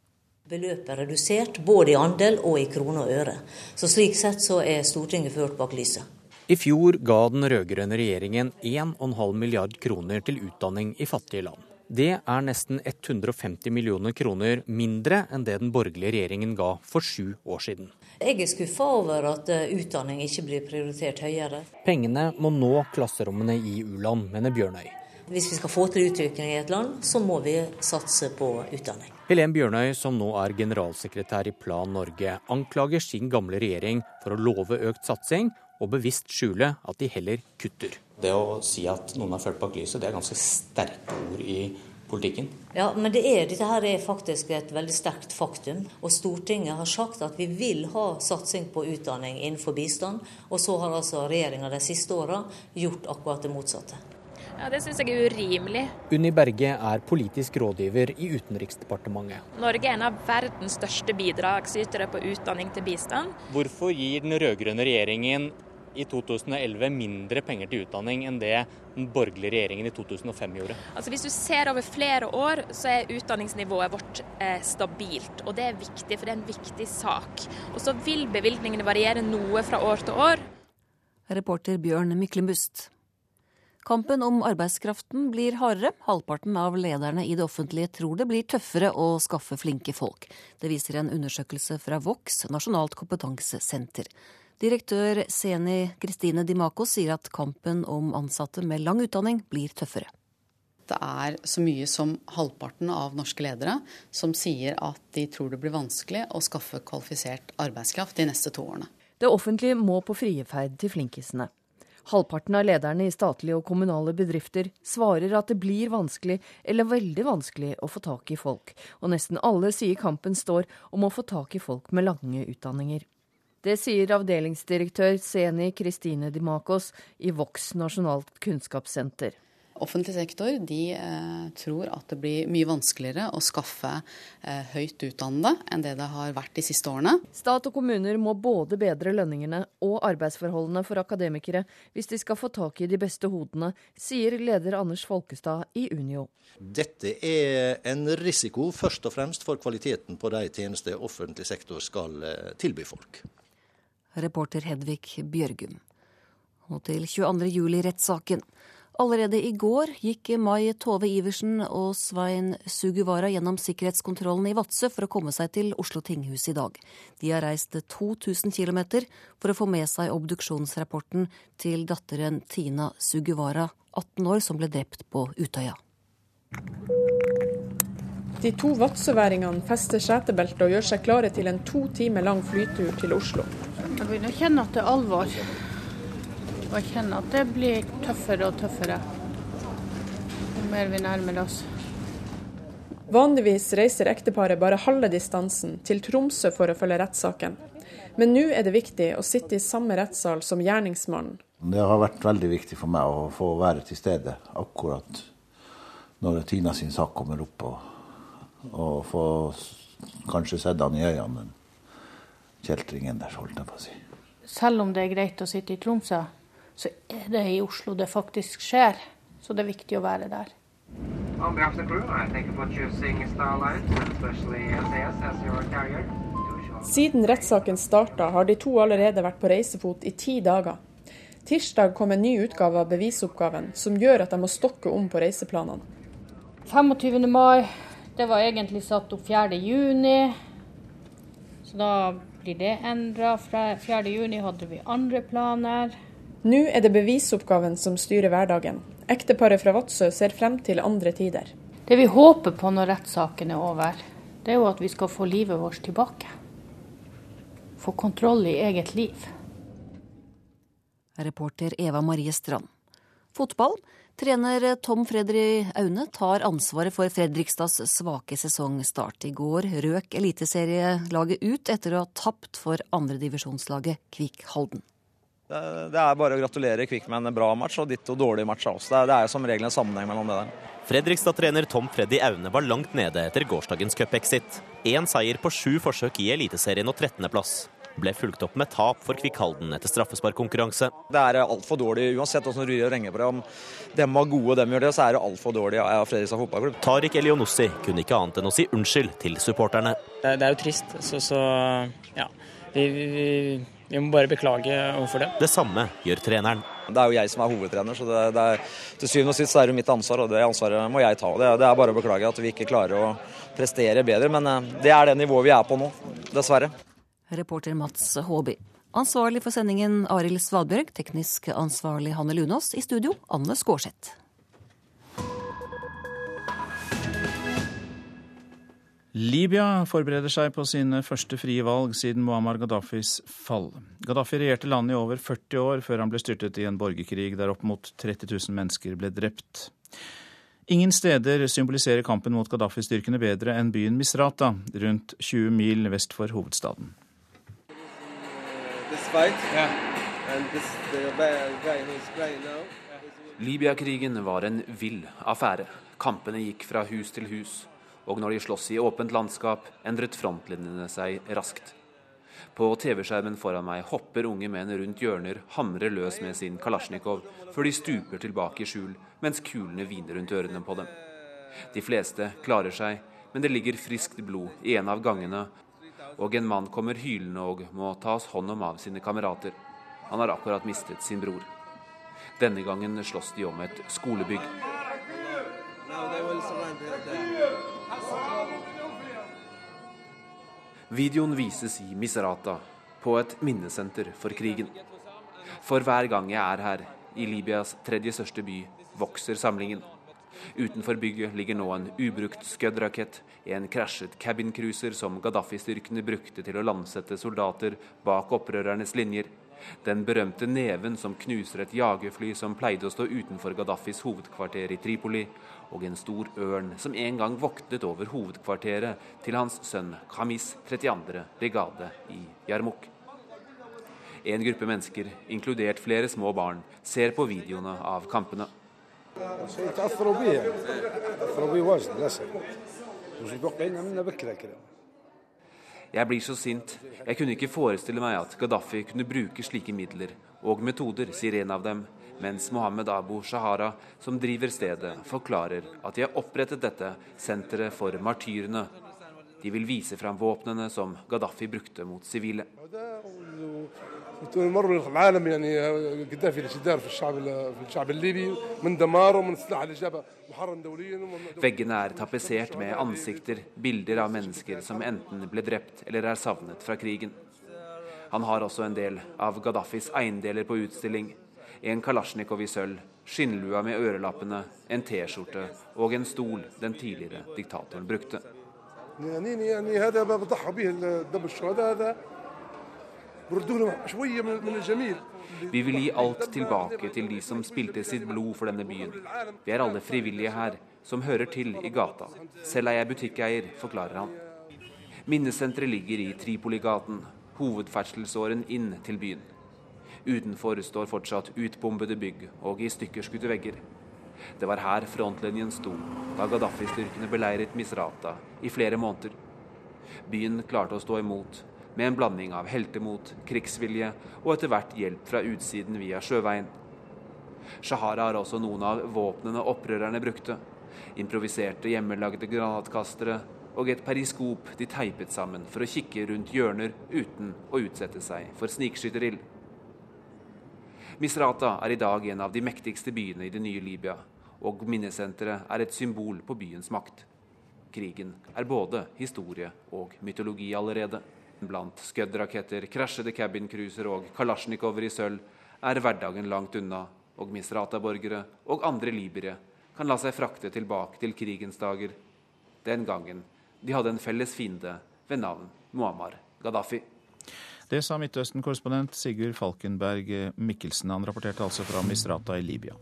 Beløpet er redusert både i andel og i kroner og øre. Så slik sett så er Stortinget ført bak lyset. I fjor ga den rød-grønne regjeringen 1,5 milliard kroner til utdanning i fattige land. Det er nesten 150 millioner kroner mindre enn det den borgerlige regjeringen ga for sju år siden. Jeg er skuffa over at eh, utdanning ikke blir prioritert høyere. Pengene må nå klasserommene i u-land, mener Bjørnøy. Hvis vi skal få til utvikling i et land, så må vi satse på utdanning. Helen Bjørnøy, som nå er generalsekretær i Plan Norge, anklager sin gamle regjering for å love økt satsing, og bevisst skjule at de heller kutter. Det å si at noen har ført bak lyset, det er ganske sterke ord i politikken. Ja, men det er, dette her er faktisk et veldig sterkt faktum. Og Stortinget har sagt at vi vil ha satsing på utdanning innenfor bistand. Og så har altså regjeringa de siste åra gjort akkurat det motsatte. Ja, Det syns jeg er urimelig. Unni Berge er politisk rådgiver i Utenriksdepartementet. Norge er en av verdens største bidragsytere på utdanning til bistand. Hvorfor gir den rød-grønne regjeringen i 2011 mindre penger til utdanning enn det den borgerlige regjeringen i 2005 gjorde. Altså Hvis du ser over flere år, så er utdanningsnivået vårt eh, stabilt. Og det er viktig, for det er en viktig sak. Og så vil bevilgningene variere noe fra år til år. Reporter Bjørn Myklenbust. Kampen om arbeidskraften blir hardere. Halvparten av lederne i det offentlige tror det blir tøffere å skaffe flinke folk. Det viser en undersøkelse fra Vox, Nasjonalt kompetansesenter. Direktør Seni Kristine Dimako sier at kampen om ansatte med lang utdanning blir tøffere. Det er så mye som halvparten av norske ledere som sier at de tror det blir vanskelig å skaffe kvalifisert arbeidskraft de neste to årene. Det offentlige må på frieferd til flinkisene. Halvparten av lederne i statlige og kommunale bedrifter svarer at det blir vanskelig eller veldig vanskelig å få tak i folk, og nesten alle sier kampen står om å få tak i folk med lange utdanninger. Det sier avdelingsdirektør Seni Kristine Dimakos i Vox nasjonalt kunnskapssenter. Offentlig sektor de eh, tror at det blir mye vanskeligere å skaffe eh, høyt utdannede enn det det har vært de siste årene. Stat og kommuner må både bedre lønningene og arbeidsforholdene for akademikere hvis de skal få tak i de beste hodene, sier leder Anders Folkestad i Unio. Dette er en risiko først og fremst for kvaliteten på de tjenester offentlig sektor skal eh, tilby folk reporter Hedvig Bjørgum. Og til 22. juli-rettssaken. Allerede i går gikk Mai Tove Iversen og Svein Suguvara gjennom sikkerhetskontrollen i Vadsø for å komme seg til Oslo tinghus i dag. De har reist 2000 km for å få med seg obduksjonsrapporten til datteren Tina Suguvara, 18 år, som ble drept på Utøya. De to vadsøværingene fester setebeltet og gjør seg klare til en to timer lang flytur til Oslo. Jeg begynner å kjenne at det er alvor. Og jeg kjenner at det blir tøffere og tøffere jo mer vi nærmer oss. Vanligvis reiser ekteparet bare halve distansen, til Tromsø for å følge rettssaken. Men nå er det viktig å sitte i samme rettssal som gjerningsmannen. Det har vært veldig viktig for meg å få være til stede akkurat når Tina sin sak kommer opp, og, og få kanskje sett han i øynene kjeltringen der, holdt jeg på å si. Selv om det er greit å sitte i Tromsø, så er det i Oslo det faktisk skjer. Så det er viktig å være der. Siden rettssaken starta, har de to allerede vært på reisefot i ti dager. Tirsdag kom en ny utgave av bevisoppgaven, som gjør at de må stokke om på reiseplanene. 25. mai, det var egentlig satt opp 4. juni. Så da blir det endra. Fra 4.6 hadde vi andre planer. Nå er det bevisoppgaven som styrer hverdagen. Ekteparet fra Vadsø ser frem til andre tider. Det vi håper på når rettssaken er over, det er jo at vi skal få livet vårt tilbake. Få kontroll i eget liv. Reporter Eva Marie Strand. Fotball. Trener Tom Fredri Aune tar ansvaret for Fredrikstads svake sesongstart. I går røk eliteserielaget ut etter å ha tapt for andredivisjonslaget Kvikk Halden. Det, er bare å gratulere Kvikk med en bra match, og ditto dårlig match også. Det er, er som regel en sammenheng mellom det der. Fredrikstad-trener Tom Freddy Aune var langt nede etter gårsdagens cupexit. Én seier på sju forsøk i Eliteserien og 13.-plass. Ble fulgt opp med tap for Kvikkhalden etter straffesparkkonkurranse. Det er altfor dårlig, uansett hvordan du renger på det. Om dem var gode og dem gjør det, så er det altfor dårlig av Fredrikstad fotballklubb. Tariq Elionossi kunne ikke annet enn å si unnskyld til supporterne. Det er jo trist, så, så ja. Vi, vi, vi må bare beklage overfor det. Det samme gjør treneren. Det er jo jeg som er hovedtrener, så det, det er, til syvende og sist er det mitt ansvar, og det ansvaret må jeg ta. Det, det er bare å beklage at vi ikke klarer å prestere bedre, men eh, det er det nivået vi er på nå, dessverre. Reporter Mats Håby. Ansvarlig for sendingen Arild Svalbjørg, teknisk ansvarlig Hanne Lunås, i studio Anne Skårseth. Libya forbereder seg på sine første frie valg siden Muammar Gaddafis fall. Gaddafi regjerte landet i over 40 år før han ble styrtet i en borgerkrig der opp mot 30 000 mennesker ble drept. Ingen steder symboliserer kampen mot Gaddafi-styrkene bedre enn byen Misrata, rundt 20 mil vest for hovedstaden. Libya-krigen var en vill affære. Kampene gikk fra hus til hus og når de sloss i åpent landskap, endret frontlinjene seg raskt. På TV-skjermen foran meg hopper unge menn rundt hjørner, hamrer løs med sin kalasjnikov, før de stuper tilbake i skjul, mens kulene hviner rundt ørene på dem. De fleste klarer seg, men det ligger friskt blod i en av gangene, og en mann kommer hylende og må tas hånd om av sine kamerater. Han har akkurat mistet sin bror. Denne gangen slåss de om et skolebygg. Videoen vises i Misrata, på et minnesenter for krigen. For hver gang jeg er her, i Libyas tredje største by, vokser samlingen. Utenfor bygget ligger nå en ubrukt Scud-rakett, en krasjet cabincruiser som Gaddafi-styrkene brukte til å landsette soldater bak opprørernes linjer. Den berømte neven som knuser et jagerfly som pleide å stå utenfor Gaddafis hovedkvarter i Tripoli, og en stor ørn som en gang voktet over hovedkvarteret til hans sønn Khamis 32. brigade i Yarmouk. En gruppe mennesker, inkludert flere små barn, ser på videoene av kampene. Jeg blir så sint. Jeg kunne ikke forestille meg at Gaddafi kunne bruke slike midler og metoder, sier en av dem, mens Mohammed Abu Shahara, som driver stedet, forklarer at de har opprettet dette senteret for martyrene. De vil vise fram våpnene som Gaddafi brukte mot sivile. Veggene er tapetsert med ansikter, bilder av mennesker som enten ble drept eller er savnet fra krigen. Han har også en del av Gaddafis eiendeler på utstilling, en kalasjnikov i sølv, skinnlua med ørelappene, en T-skjorte og en stol den tidligere diktatoren brukte. Vi vil gi alt tilbake til de som spilte sitt blod for denne byen. Vi er alle frivillige her, som hører til i gata. Selv er jeg butikkeier, forklarer han. Minnesenteret ligger i Tripoligaten, hovedferdselsåren inn til byen. Utenfor står fortsatt utbombede bygg og i stykker skutte vegger. Det var her frontlinjen sto da Gaddafi-styrkene beleiret Misrata i flere måneder. Byen klarte å stå imot, med en blanding av heltemot, krigsvilje og etter hvert hjelp fra utsiden via sjøveien. Shahara har også noen av våpnene opprørerne brukte. Improviserte hjemmelagde granatkastere og et periskop de teipet sammen for å kikke rundt hjørner uten å utsette seg for snikskytterild. Misrata er i dag en av de mektigste byene i det nye Libya, og minnesenteret er et symbol på byens makt. Krigen er både historie og mytologi allerede. Blant Scud-raketter, krasjede cabincruiser og kalasjnikover i sølv er hverdagen langt unna, og Misrata-borgere og andre libyere kan la seg frakte tilbake til krigens dager. Den gangen de hadde en felles fiende ved navn Muammar Gaddafi. Det sa Midtøsten-korrespondent Sigurd Falkenberg Mikkelsen. Han rapporterte altså fra Misrata i Libya.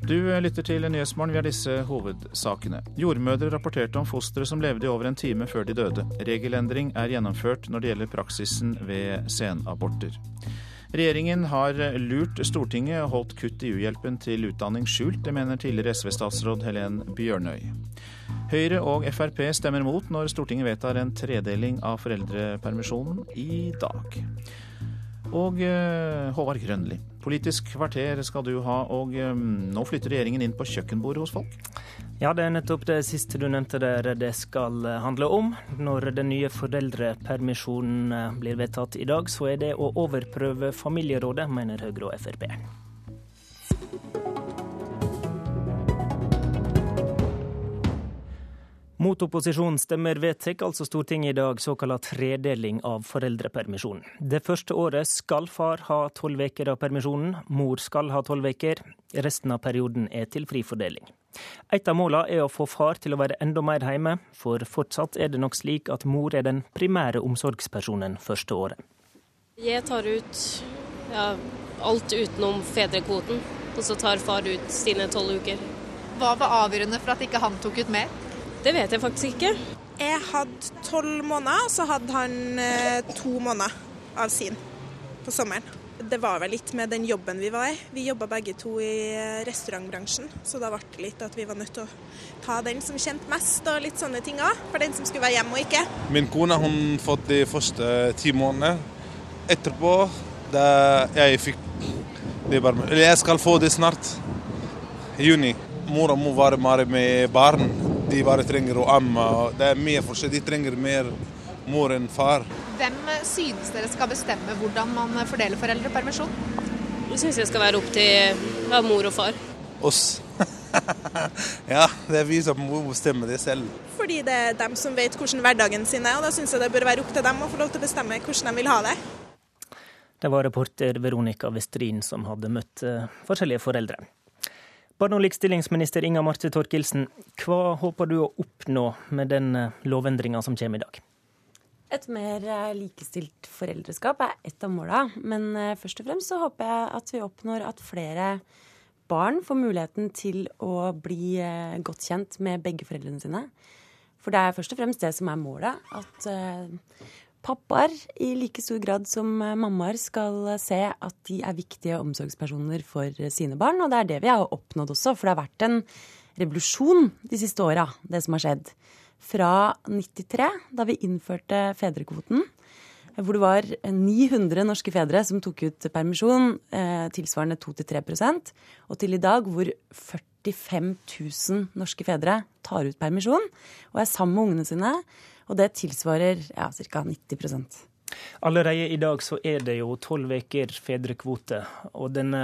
Du lytter til Nyhetsmorgen. Vi har disse hovedsakene. Jordmødre rapporterte om fostre som levde i over en time før de døde. Regelendring er gjennomført når det gjelder praksisen ved senaborter. Regjeringen har lurt Stortinget og holdt kutt i uhjelpen til utdanning skjult. Det mener tidligere SV-statsråd Helen Bjørnøy. Høyre og Frp stemmer mot når Stortinget vedtar en tredeling av foreldrepermisjonen i dag. Og uh, Håvard Grønli, Politisk kvarter skal du ha, og um, nå flytter regjeringen inn på kjøkkenbordet hos folk? Ja, det er nettopp det siste du nevnte der det skal handle om. Når den nye foreldrepermisjonen blir vedtatt i dag, så er det å overprøve familierådet, mener Høyre og Frp. Mot opposisjonsstemmer vedtar altså Stortinget i dag såkalt tredeling av foreldrepermisjonen. Det første året skal far ha tolv uker av permisjonen, mor skal ha tolv uker. Resten av perioden er til fri fordeling. Et av målene er å få far til å være enda mer hjemme, for fortsatt er det nok slik at mor er den primære omsorgspersonen første året. Jeg tar ut ja, alt utenom fedrekvoten, og så tar far ut sine tolv uker. Hva var avgjørende for at ikke han tok ut mer? Det vet jeg faktisk ikke. Jeg hadde tolv måneder, og så hadde han eh, to måneder av sin på sommeren. Det var vel litt med den jobben vi var i. Vi jobba begge to i eh, restaurantbransjen, så da ble det litt at vi var nødt til å ta den som kjente mest, og litt sånne ting òg. For den som skulle være hjemme og ikke. Min kone hun fått de første ti månedene. Etterpå da jeg fikk det bare, Eller jeg skal få det snart. I juni. Mora må være med barn de bare trenger å amme. Det er mye forskjell. De trenger mer mor enn far. Hvem synes dere skal bestemme hvordan man fordeler foreldrepermisjon? Jeg synes det skal være opp til ja, mor og far. Oss. ja, det er vi som må bestemme det selv. Fordi det er dem som vet hvordan hverdagen sin er, og da syns jeg det bør være opp til dem å få lov til å bestemme hvordan de vil ha det. Det var reporter Veronica Westrin som hadde møtt eh, forskjellige foreldre. Barne- og likestillingsminister Inga Marte Thorkildsen, hva håper du å oppnå med den eh, lovendringa som kommer i dag? Et mer eh, likestilt foreldreskap er ett av måla. Men eh, først og fremst så håper jeg at vi oppnår at flere barn får muligheten til å bli godt kjent med begge foreldrene sine. For det er først og fremst det som er målet. At pappaer i like stor grad som eh, mammaer skal se at de er viktige omsorgspersoner for sine barn. Og det er det vi har oppnådd også, for det har vært en revolusjon de siste åra, det som har skjedd. Fra 93, da vi innførte fedrekvoten, hvor det var 900 norske fedre som tok ut permisjon, eh, tilsvarende 2-3% og til i dag hvor 45 000 norske fedre tar ut permisjon og er sammen med ungene sine og det tilsvarer ja, ca. 90 Allerede i dag så er det jo tolv uker fedrekvote. Og den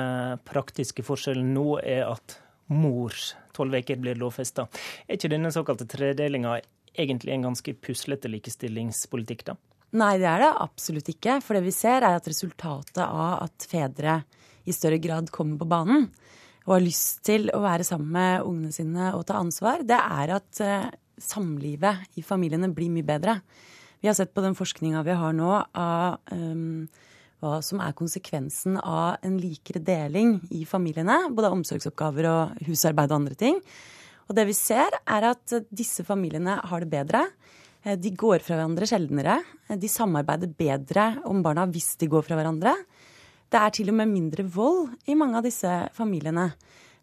praktiske forskjellen nå er at mors tolv uker blir lovfesta. Er ikke denne såkalte tredelinga egentlig en ganske puslete likestillingspolitikk, da? Nei, det er det absolutt ikke. For det vi ser, er at resultatet av at fedre i større grad kommer på banen og har lyst til å være sammen med ungene sine og ta ansvar, det er at eh, samlivet i familiene blir mye bedre. Vi har sett på den forskninga vi har nå av um, hva som er konsekvensen av en likere deling i familiene. Både av omsorgsoppgaver og husarbeid og andre ting. Og det vi ser, er at disse familiene har det bedre. Eh, de går fra hverandre sjeldnere. Eh, de samarbeider bedre om barna hvis de går fra hverandre. Det er til og med mindre vold i mange av disse familiene.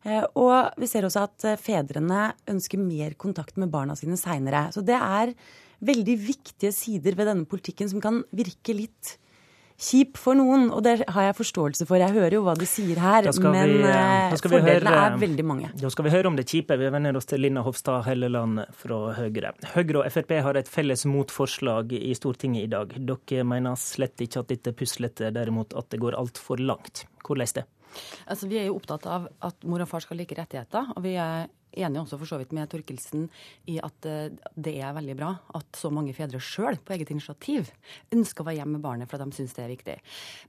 Eh, og vi ser også at eh, fedrene ønsker mer kontakt med barna sine seinere. Så det er veldig viktige sider ved denne politikken som kan virke litt kjip for noen, og det har jeg forståelse for. Jeg hører jo hva de sier her, men vi, eh, fordelene høre, er veldig mange. Da skal vi høre om det kjipe. Vi vender oss til Linna Hofstad Helleland fra Høyre. Høyre og Frp har et felles motforslag i Stortinget i dag. Dere mener slett ikke at dette puslete, derimot at det går altfor langt. Hvordan det? Altså, vi er jo opptatt av at mor og far skal like rettigheter. og vi er enige også for så vidt med Torkelsen i at eh, det er veldig bra at så mange fedre sjøl på eget initiativ ønsker å være hjemme med barnet for at de syns det er viktig.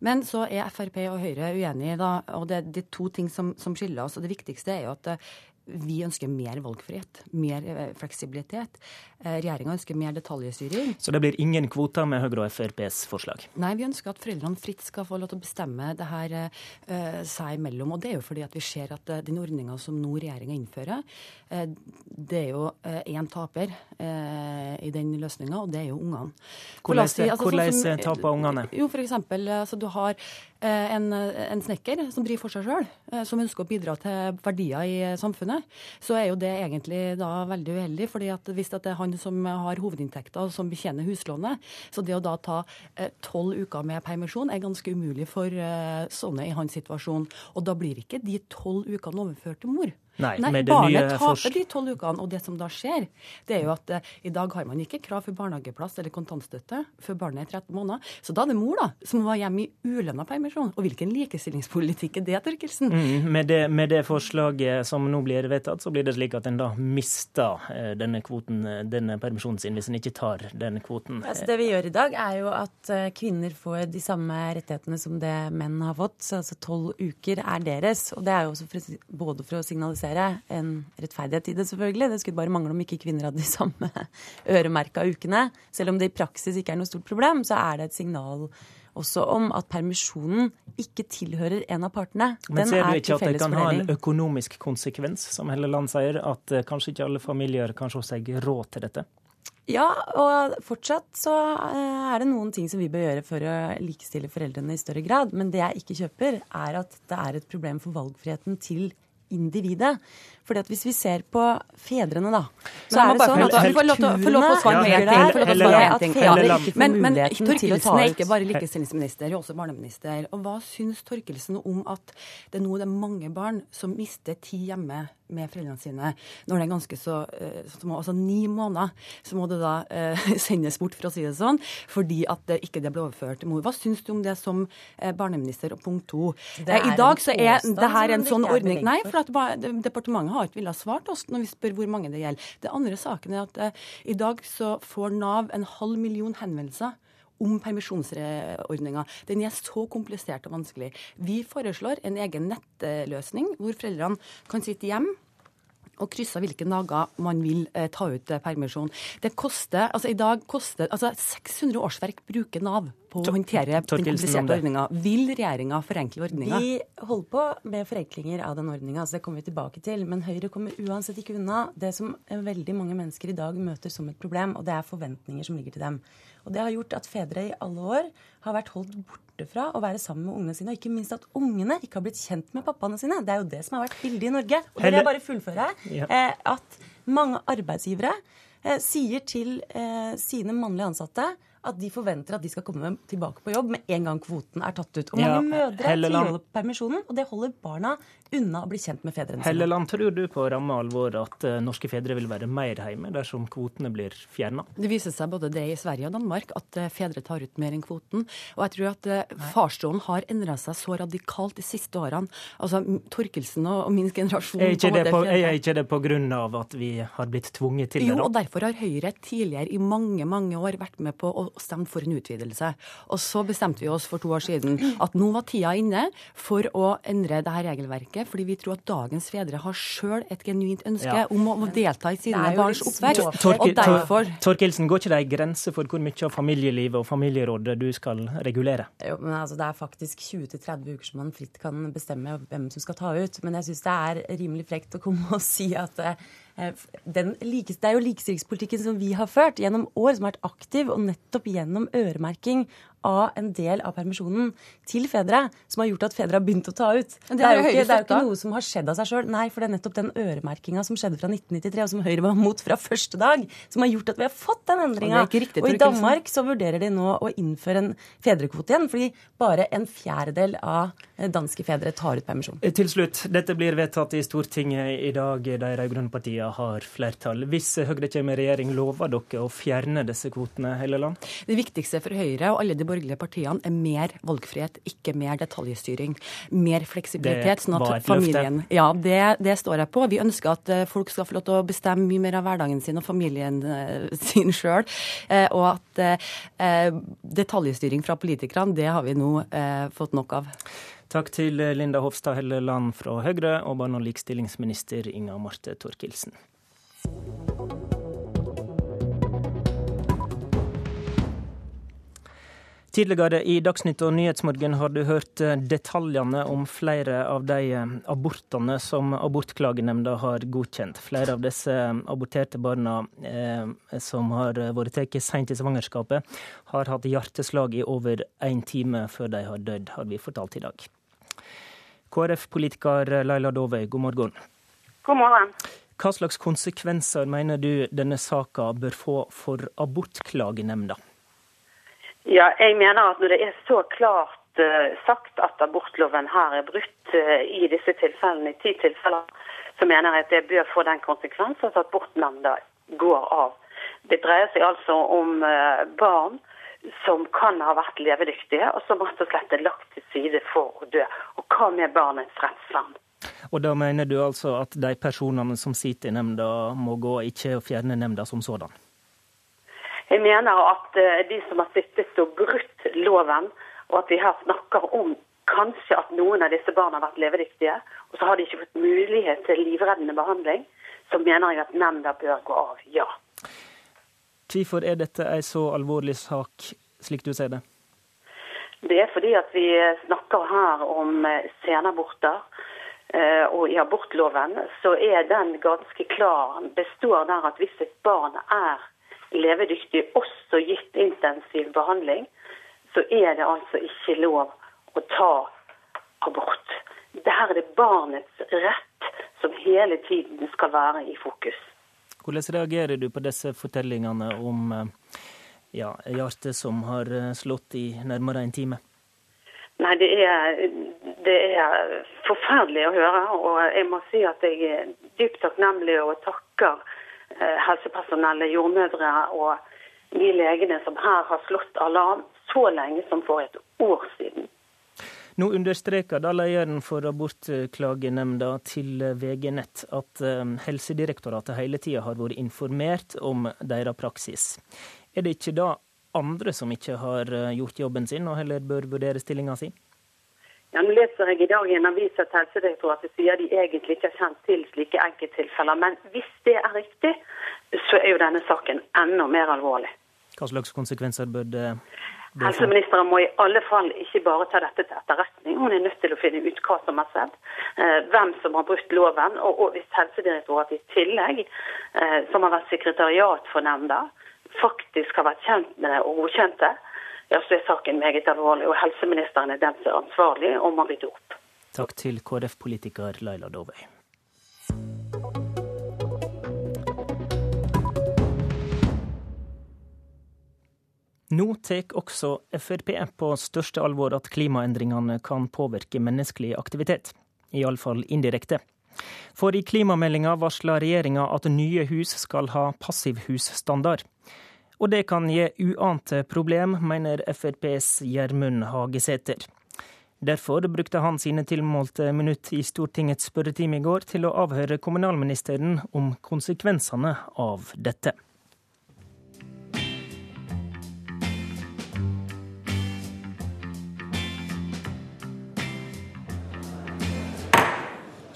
Men så er Frp og Høyre uenige, da, og det er to ting som, som skiller oss. og Det viktigste er jo at eh, vi ønsker mer valgfrihet, mer eh, fleksibilitet. Eh, Regjeringa ønsker mer detaljstyring. Så det blir ingen kvoter med Høyre og FrPs forslag? Nei, vi ønsker at foreldrene fritt skal få lov til å bestemme det her uh, seg imellom. Og det er jo fordi at vi ser at uh, den ordninga som nå regjeringa innfører, uh, det er jo én taper i den løsninga, og det er jo ungene. Hvordan, si, altså, hvordan sånn taper ungene? Jo, for eksempel, altså, du har en, en snekker som driver for seg sjøl, som ønsker å bidra til verdier i samfunnet, så er jo det egentlig da veldig uheldig. fordi at hvis det er han som har hovedinntekter, som betjener huslånet, så det å da ta tolv uker med permisjon er ganske umulig for sånne i hans situasjon. Og da blir ikke de tolv ukene overført til mor. Nei, Nei barnet taper de tolv ukene. Og det som da skjer, det er jo at eh, i dag har man ikke krav for barnehageplass eller kontantstøtte før barnet er 13 måneder. Så da er det mor da, som var hjemme i ulønna permisjon. Og hvilken likestillingspolitikk er det, Torkelsen? Mm, med, det, med, det, forslaget som nå blir vedtatt, så blir det slik at en da mister eh, denne kvoten, eh, denne permisjonen sin, hvis en ikke tar den kvoten. Altså, det vi gjør i dag, er jo at eh, kvinner får de samme rettighetene som det menn har fått. Så altså tolv uker er deres. Og det er jo også for, både for å signalisere signalisere en rettferdighet i det, selvfølgelig. Det skulle bare mangle om ikke kvinner hadde de samme øremerka ukene. Selv om det i praksis ikke er noe stort problem, så er det et signal også om at permisjonen ikke tilhører en av partene. Men ser du ikke at det kan ha en økonomisk konsekvens, som Helleland sier, at eh, kanskje ikke alle familier kan se seg råd til dette? Ja, og fortsatt så eh, er det noen ting som vi bør gjøre for å likestille foreldrene i større grad. Men det jeg ikke kjøper, er at det er et problem for valgfriheten til individet. Fordi at Hvis vi ser på fedrene, da, så er det sånn at Få lov til å svare at fedre ikke får muligheten til men torkelsen er ikke bare likestillingsminister, også barneminister. Og Hva syns Torkelsen om at det nå er mange barn som mister tid hjemme med foreldrene sine? Når det er ganske så, eh, så må, Altså ni måneder så må det da uh, sendes bort, for å si det sånn, fordi at det ikke det ble overført til mor. Hva syns du om det som uh, barneminister? Og punkt to. I dag så er det her en sånn ordning. Nei, for. at departementet har ikke villet svart oss når vi spør hvor mange det gjelder. Det andre saken er at eh, i dag så får Nav en halv million henvendelser om permisjonsordninga. Den er så komplisert og vanskelig. Vi foreslår en egen nettløsning hvor foreldrene kan sitte hjemme og krysser hvilke dager man vil eh, ta ut eh, permisjon. Det koster, altså I dag koster altså 600 årsverk bruker Nav på å håndtere den kompliserte ordninga. Vil regjeringa forenkle ordninga? Vi holder på med forenklinger av den ordninga, så det kommer vi tilbake til. Men Høyre kommer uansett ikke unna det som veldig mange mennesker i dag møter som et problem, og det er forventninger som ligger til dem. Og det har gjort at fedre i alle år har vært holdt borte fra å være sammen med ungene sine. Og ikke minst at ungene ikke har blitt kjent med pappaene sine. Det er jo det som har vært bildet i Norge. Og det vil jeg bare fullføre. Ja. Eh, at mange arbeidsgivere eh, sier til eh, sine mannlige ansatte at de forventer at de skal komme tilbake på jobb med en gang kvoten er tatt ut. Og mange ja, mødre tviholder på permisjonen, og det holder barna unna å bli kjent med fedrene sine. Helleland, tror du på ramme alvor at uh, norske fedre vil være mer hjemme dersom kvotene blir fjerna? Det viser seg både det i Sverige og Danmark at uh, fedre tar ut mer enn kvoten. Og jeg tror at uh, farsrollen har endra seg så radikalt de siste årene. Altså Torkelsen og, og min generasjon Er ikke det på, er ikke det på grunn av at vi har blitt tvunget til det? Jo, og derfor har Høyre tidligere i mange, mange år vært med på å stemme for en utvidelse. Og så bestemte vi oss for to år siden at nå var tida inne for å endre dette regelverket fordi vi tror at dagens fedre har sjøl et genuint ønske ja. om å delta i sine barns oppvekst. Og derfor... Torkelsen, går ikke det ei grense for hvor mye av familielivet og familierådet du skal regulere? Jo, men altså, Det er faktisk 20-30 uker som man fritt kan bestemme hvem som skal ta ut. Men jeg syns det er rimelig frekt å komme og si at eh, den, det er jo likestillingspolitikken som vi har ført gjennom år, som har vært aktiv, og nettopp gjennom øremerking av en del av permisjonen til fedre, som har gjort at fedre har begynt å ta ut. Det, det, er jo ikke, det, er jo ikke, noe som har skjedd av seg sjøl. Nei, for det er nettopp den øremerkinga som skjedde fra 1993, og som Høyre var mot fra første dag, som har gjort at vi har fått den endringa. Og, og i Danmark så vurderer de nå å innføre en fedrekvote igjen, fordi bare en fjerdedel av danske fedre tar ut permisjon. Til slutt, dette blir vedtatt i Stortinget i dag. De rød-grønne partiene har flertall. Hvis Høyre kommer i regjering, lover dere å fjerne disse kvotene, Helleland? Det viktigste for Høyre og alle de borgerlige partiene er mer valgfrihet, ikke mer detaljstyring. Mer fleksibilitet. sånn at familien... Løfte. Ja, det, det, står jeg på. Vi ønsker at eh, folk skal få lov til å bestemme mye mer av hverdagen sin og familien eh, sin sjøl. Eh, og at detaljstyring fra politikerne, det har vi nå fått nok av. Takk til Linda Hofstad Helleland fra Høyre og barne- og likestillingsminister Inga Marte Torkildsen. Tidligere i Dagsnytt og Nyhetsmorgen har du hørt eh, detaljene om flere av de eh, abortene som Abortklagenemnda har godkjent. Flere av disse eh, aborterte barna eh, som har vært tatt sent i svangerskapet, har hatt hjerteslag i over én time før de har dødd, har vi fortalt i dag. KrF-politiker Laila Dovøy, god morgen. God morgen. Hva slags konsekvenser mener du denne saka bør få for Abortklagenemnda? Ja, jeg mener at når det er så klart uh, sagt at abortloven her er brutt uh, i disse tilfellene, i ti tilfeller, så mener jeg at det bør få den konsekvens at abortnemnda går av. Det dreier seg altså om uh, barn som kan ha vært levedyktige, og som rett og slett er lagt til side for å dø. Og hva med barnets rettsvern? Og da mener du altså at de personene som sitter i nemnda må gå, ikke fjerne nemnda som sådan? Jeg mener at eh, de som har sittet og brutt loven, og at vi her snakker om kanskje at noen av disse barna har vært levedyktige, og så har de ikke fått mulighet til livreddende behandling, så mener jeg at nemnda bør gå av, ja. Hvorfor er dette en så alvorlig sak, slik du ser det? Det er fordi at vi snakker her om eh, senaborter. Eh, og i abortloven så er den ganske klar. består der at hvis et barn er levedyktig, også gitt intensiv behandling, så er det altså ikke lov å ta abort. Der er det barnets rett som hele tiden skal være i fokus. Hvordan reagerer du på disse fortellingene om eh, ja, hjertet som har eh, slått i nærmere en time? Nei, det er, det er forferdelig å høre. Og jeg må si at jeg er dypt takknemlig og takker helsepersonellet, jordmødre og de legene som her har slått alarm så lenge som for et år siden. Nå understreker da lederen for abortklagenemnda til VG Nett at eh, Helsedirektoratet hele tida har vært informert om deres praksis. Er det ikke da andre som ikke har eh, gjort jobben sin, og heller bør vurdere stillinga si? Ja, nå leser jeg i dag i en avis at Helsedirektoratet sier de egentlig ikke har kjent til slike enkelttilfeller. Men hvis det er riktig, så er jo denne saken enda mer alvorlig. Hva slags konsekvenser bør det få? Helseministeren må i alle fall ikke bare ta dette til etterretning. Hun er nødt til å finne ut hva som har skjedd, eh, hvem som har brutt loven. Og, hvis Helsedirektoratet i tillegg, eh, som har vært sekretariat for nemnda, faktisk har vært kjent med det og godkjent det, ja, er saken meget alvorlig. Og helseministeren er den som er ansvarlig og må rydde opp. Takk til KrF-politiker Laila Dovøy. Nå tar også Frp på største alvor at klimaendringene kan påvirke menneskelig aktivitet. Iallfall indirekte. For i klimameldinga varsler regjeringa at nye hus skal ha passivhusstandard. Og det kan gi uante problem, mener FrPs Gjermund Hagesæter. Derfor brukte han sine tilmålte minutt i Stortingets spørretime i går til å avhøre kommunalministeren om konsekvensene av dette.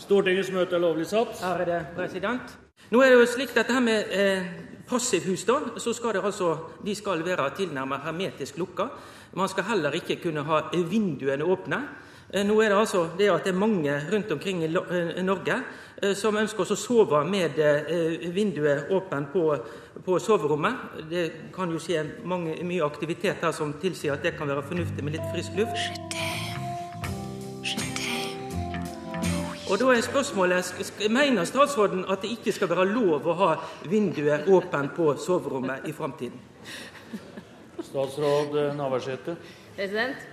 Stortingets møte er lovlig satt. Ærede president. Nå er det jo slik at dette med eh, passivhus, da, så skal det altså, de skal være tilnærmet hermetisk lukka. Man skal heller ikke kunne ha vinduene åpne. Eh, nå er det altså det at det er mange rundt omkring i eh, Norge eh, som ønsker å sove med vinduet åpent på, på, soverommet. Det kan jo skje mange, mye aktivitet her som tilsier at det kan være fornuftig med litt frisk luft. Og da er spørsmålet, Mener statsråden at det ikke skal være lov å ha vinduet åpent på soverommet i framtiden? Statsråd Navarsete. President,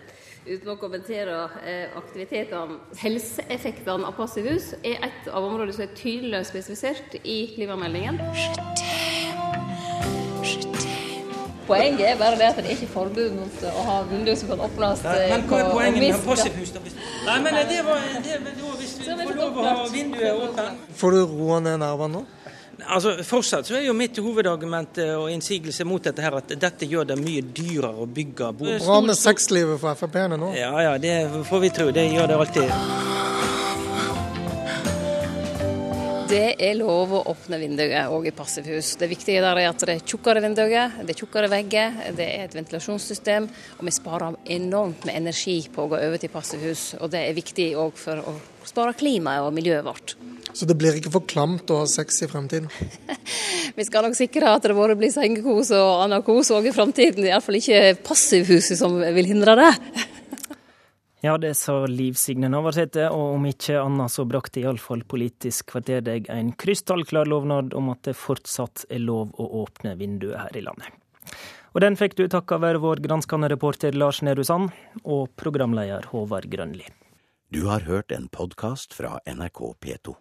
uten å kommentere eh, aktivitetene Helseeffektene av passivhus er et av områdene som er tydelig spesifisert i klimameldingen. Poenget er bare det at det er ikke forbud mot å ha vinduer som kan åpnes. Nei, men hva er poenget med passivhus? Nei, men det var, det, var hvis du får lov å ha vinduet åpent. Får du roa ned nervene nå? Altså, Fortsatt så er jo mitt hovedargument eh, og innsigelse mot dette her at dette gjør det mye dyrere å bygge. Bra med sexlivet for Frp-ene nå. Ja ja, det får vi tro. Det gjør det alltid. Det er lov å åpne vinduet òg i passivhus. Det viktige der er at det er tjukkere vinduer, det er tjukkere vegger, det er et ventilasjonssystem, og vi sparer enormt med energi på å gå over til passivhus. Og det er viktig òg for å spare klimaet og miljøet vårt. Så det blir ikke for klamt å ha sex i fremtiden? Vi skal nok sikre at det både blir sengekos og annen kos òg i fremtiden. Det iallfall ikke passivhuset som vil hindre det. Ja, det sa Liv Signe Navarsete, og om ikke annet så brakte iallfall Politisk kvarter deg en krystallklar lovnad om at det fortsatt er lov å åpne vinduet her i landet. Og den fikk du takka være vår granskende reporter Lars Nehru Sand og programleder Håvard Grønli. Du har hørt en podkast fra NRK P2.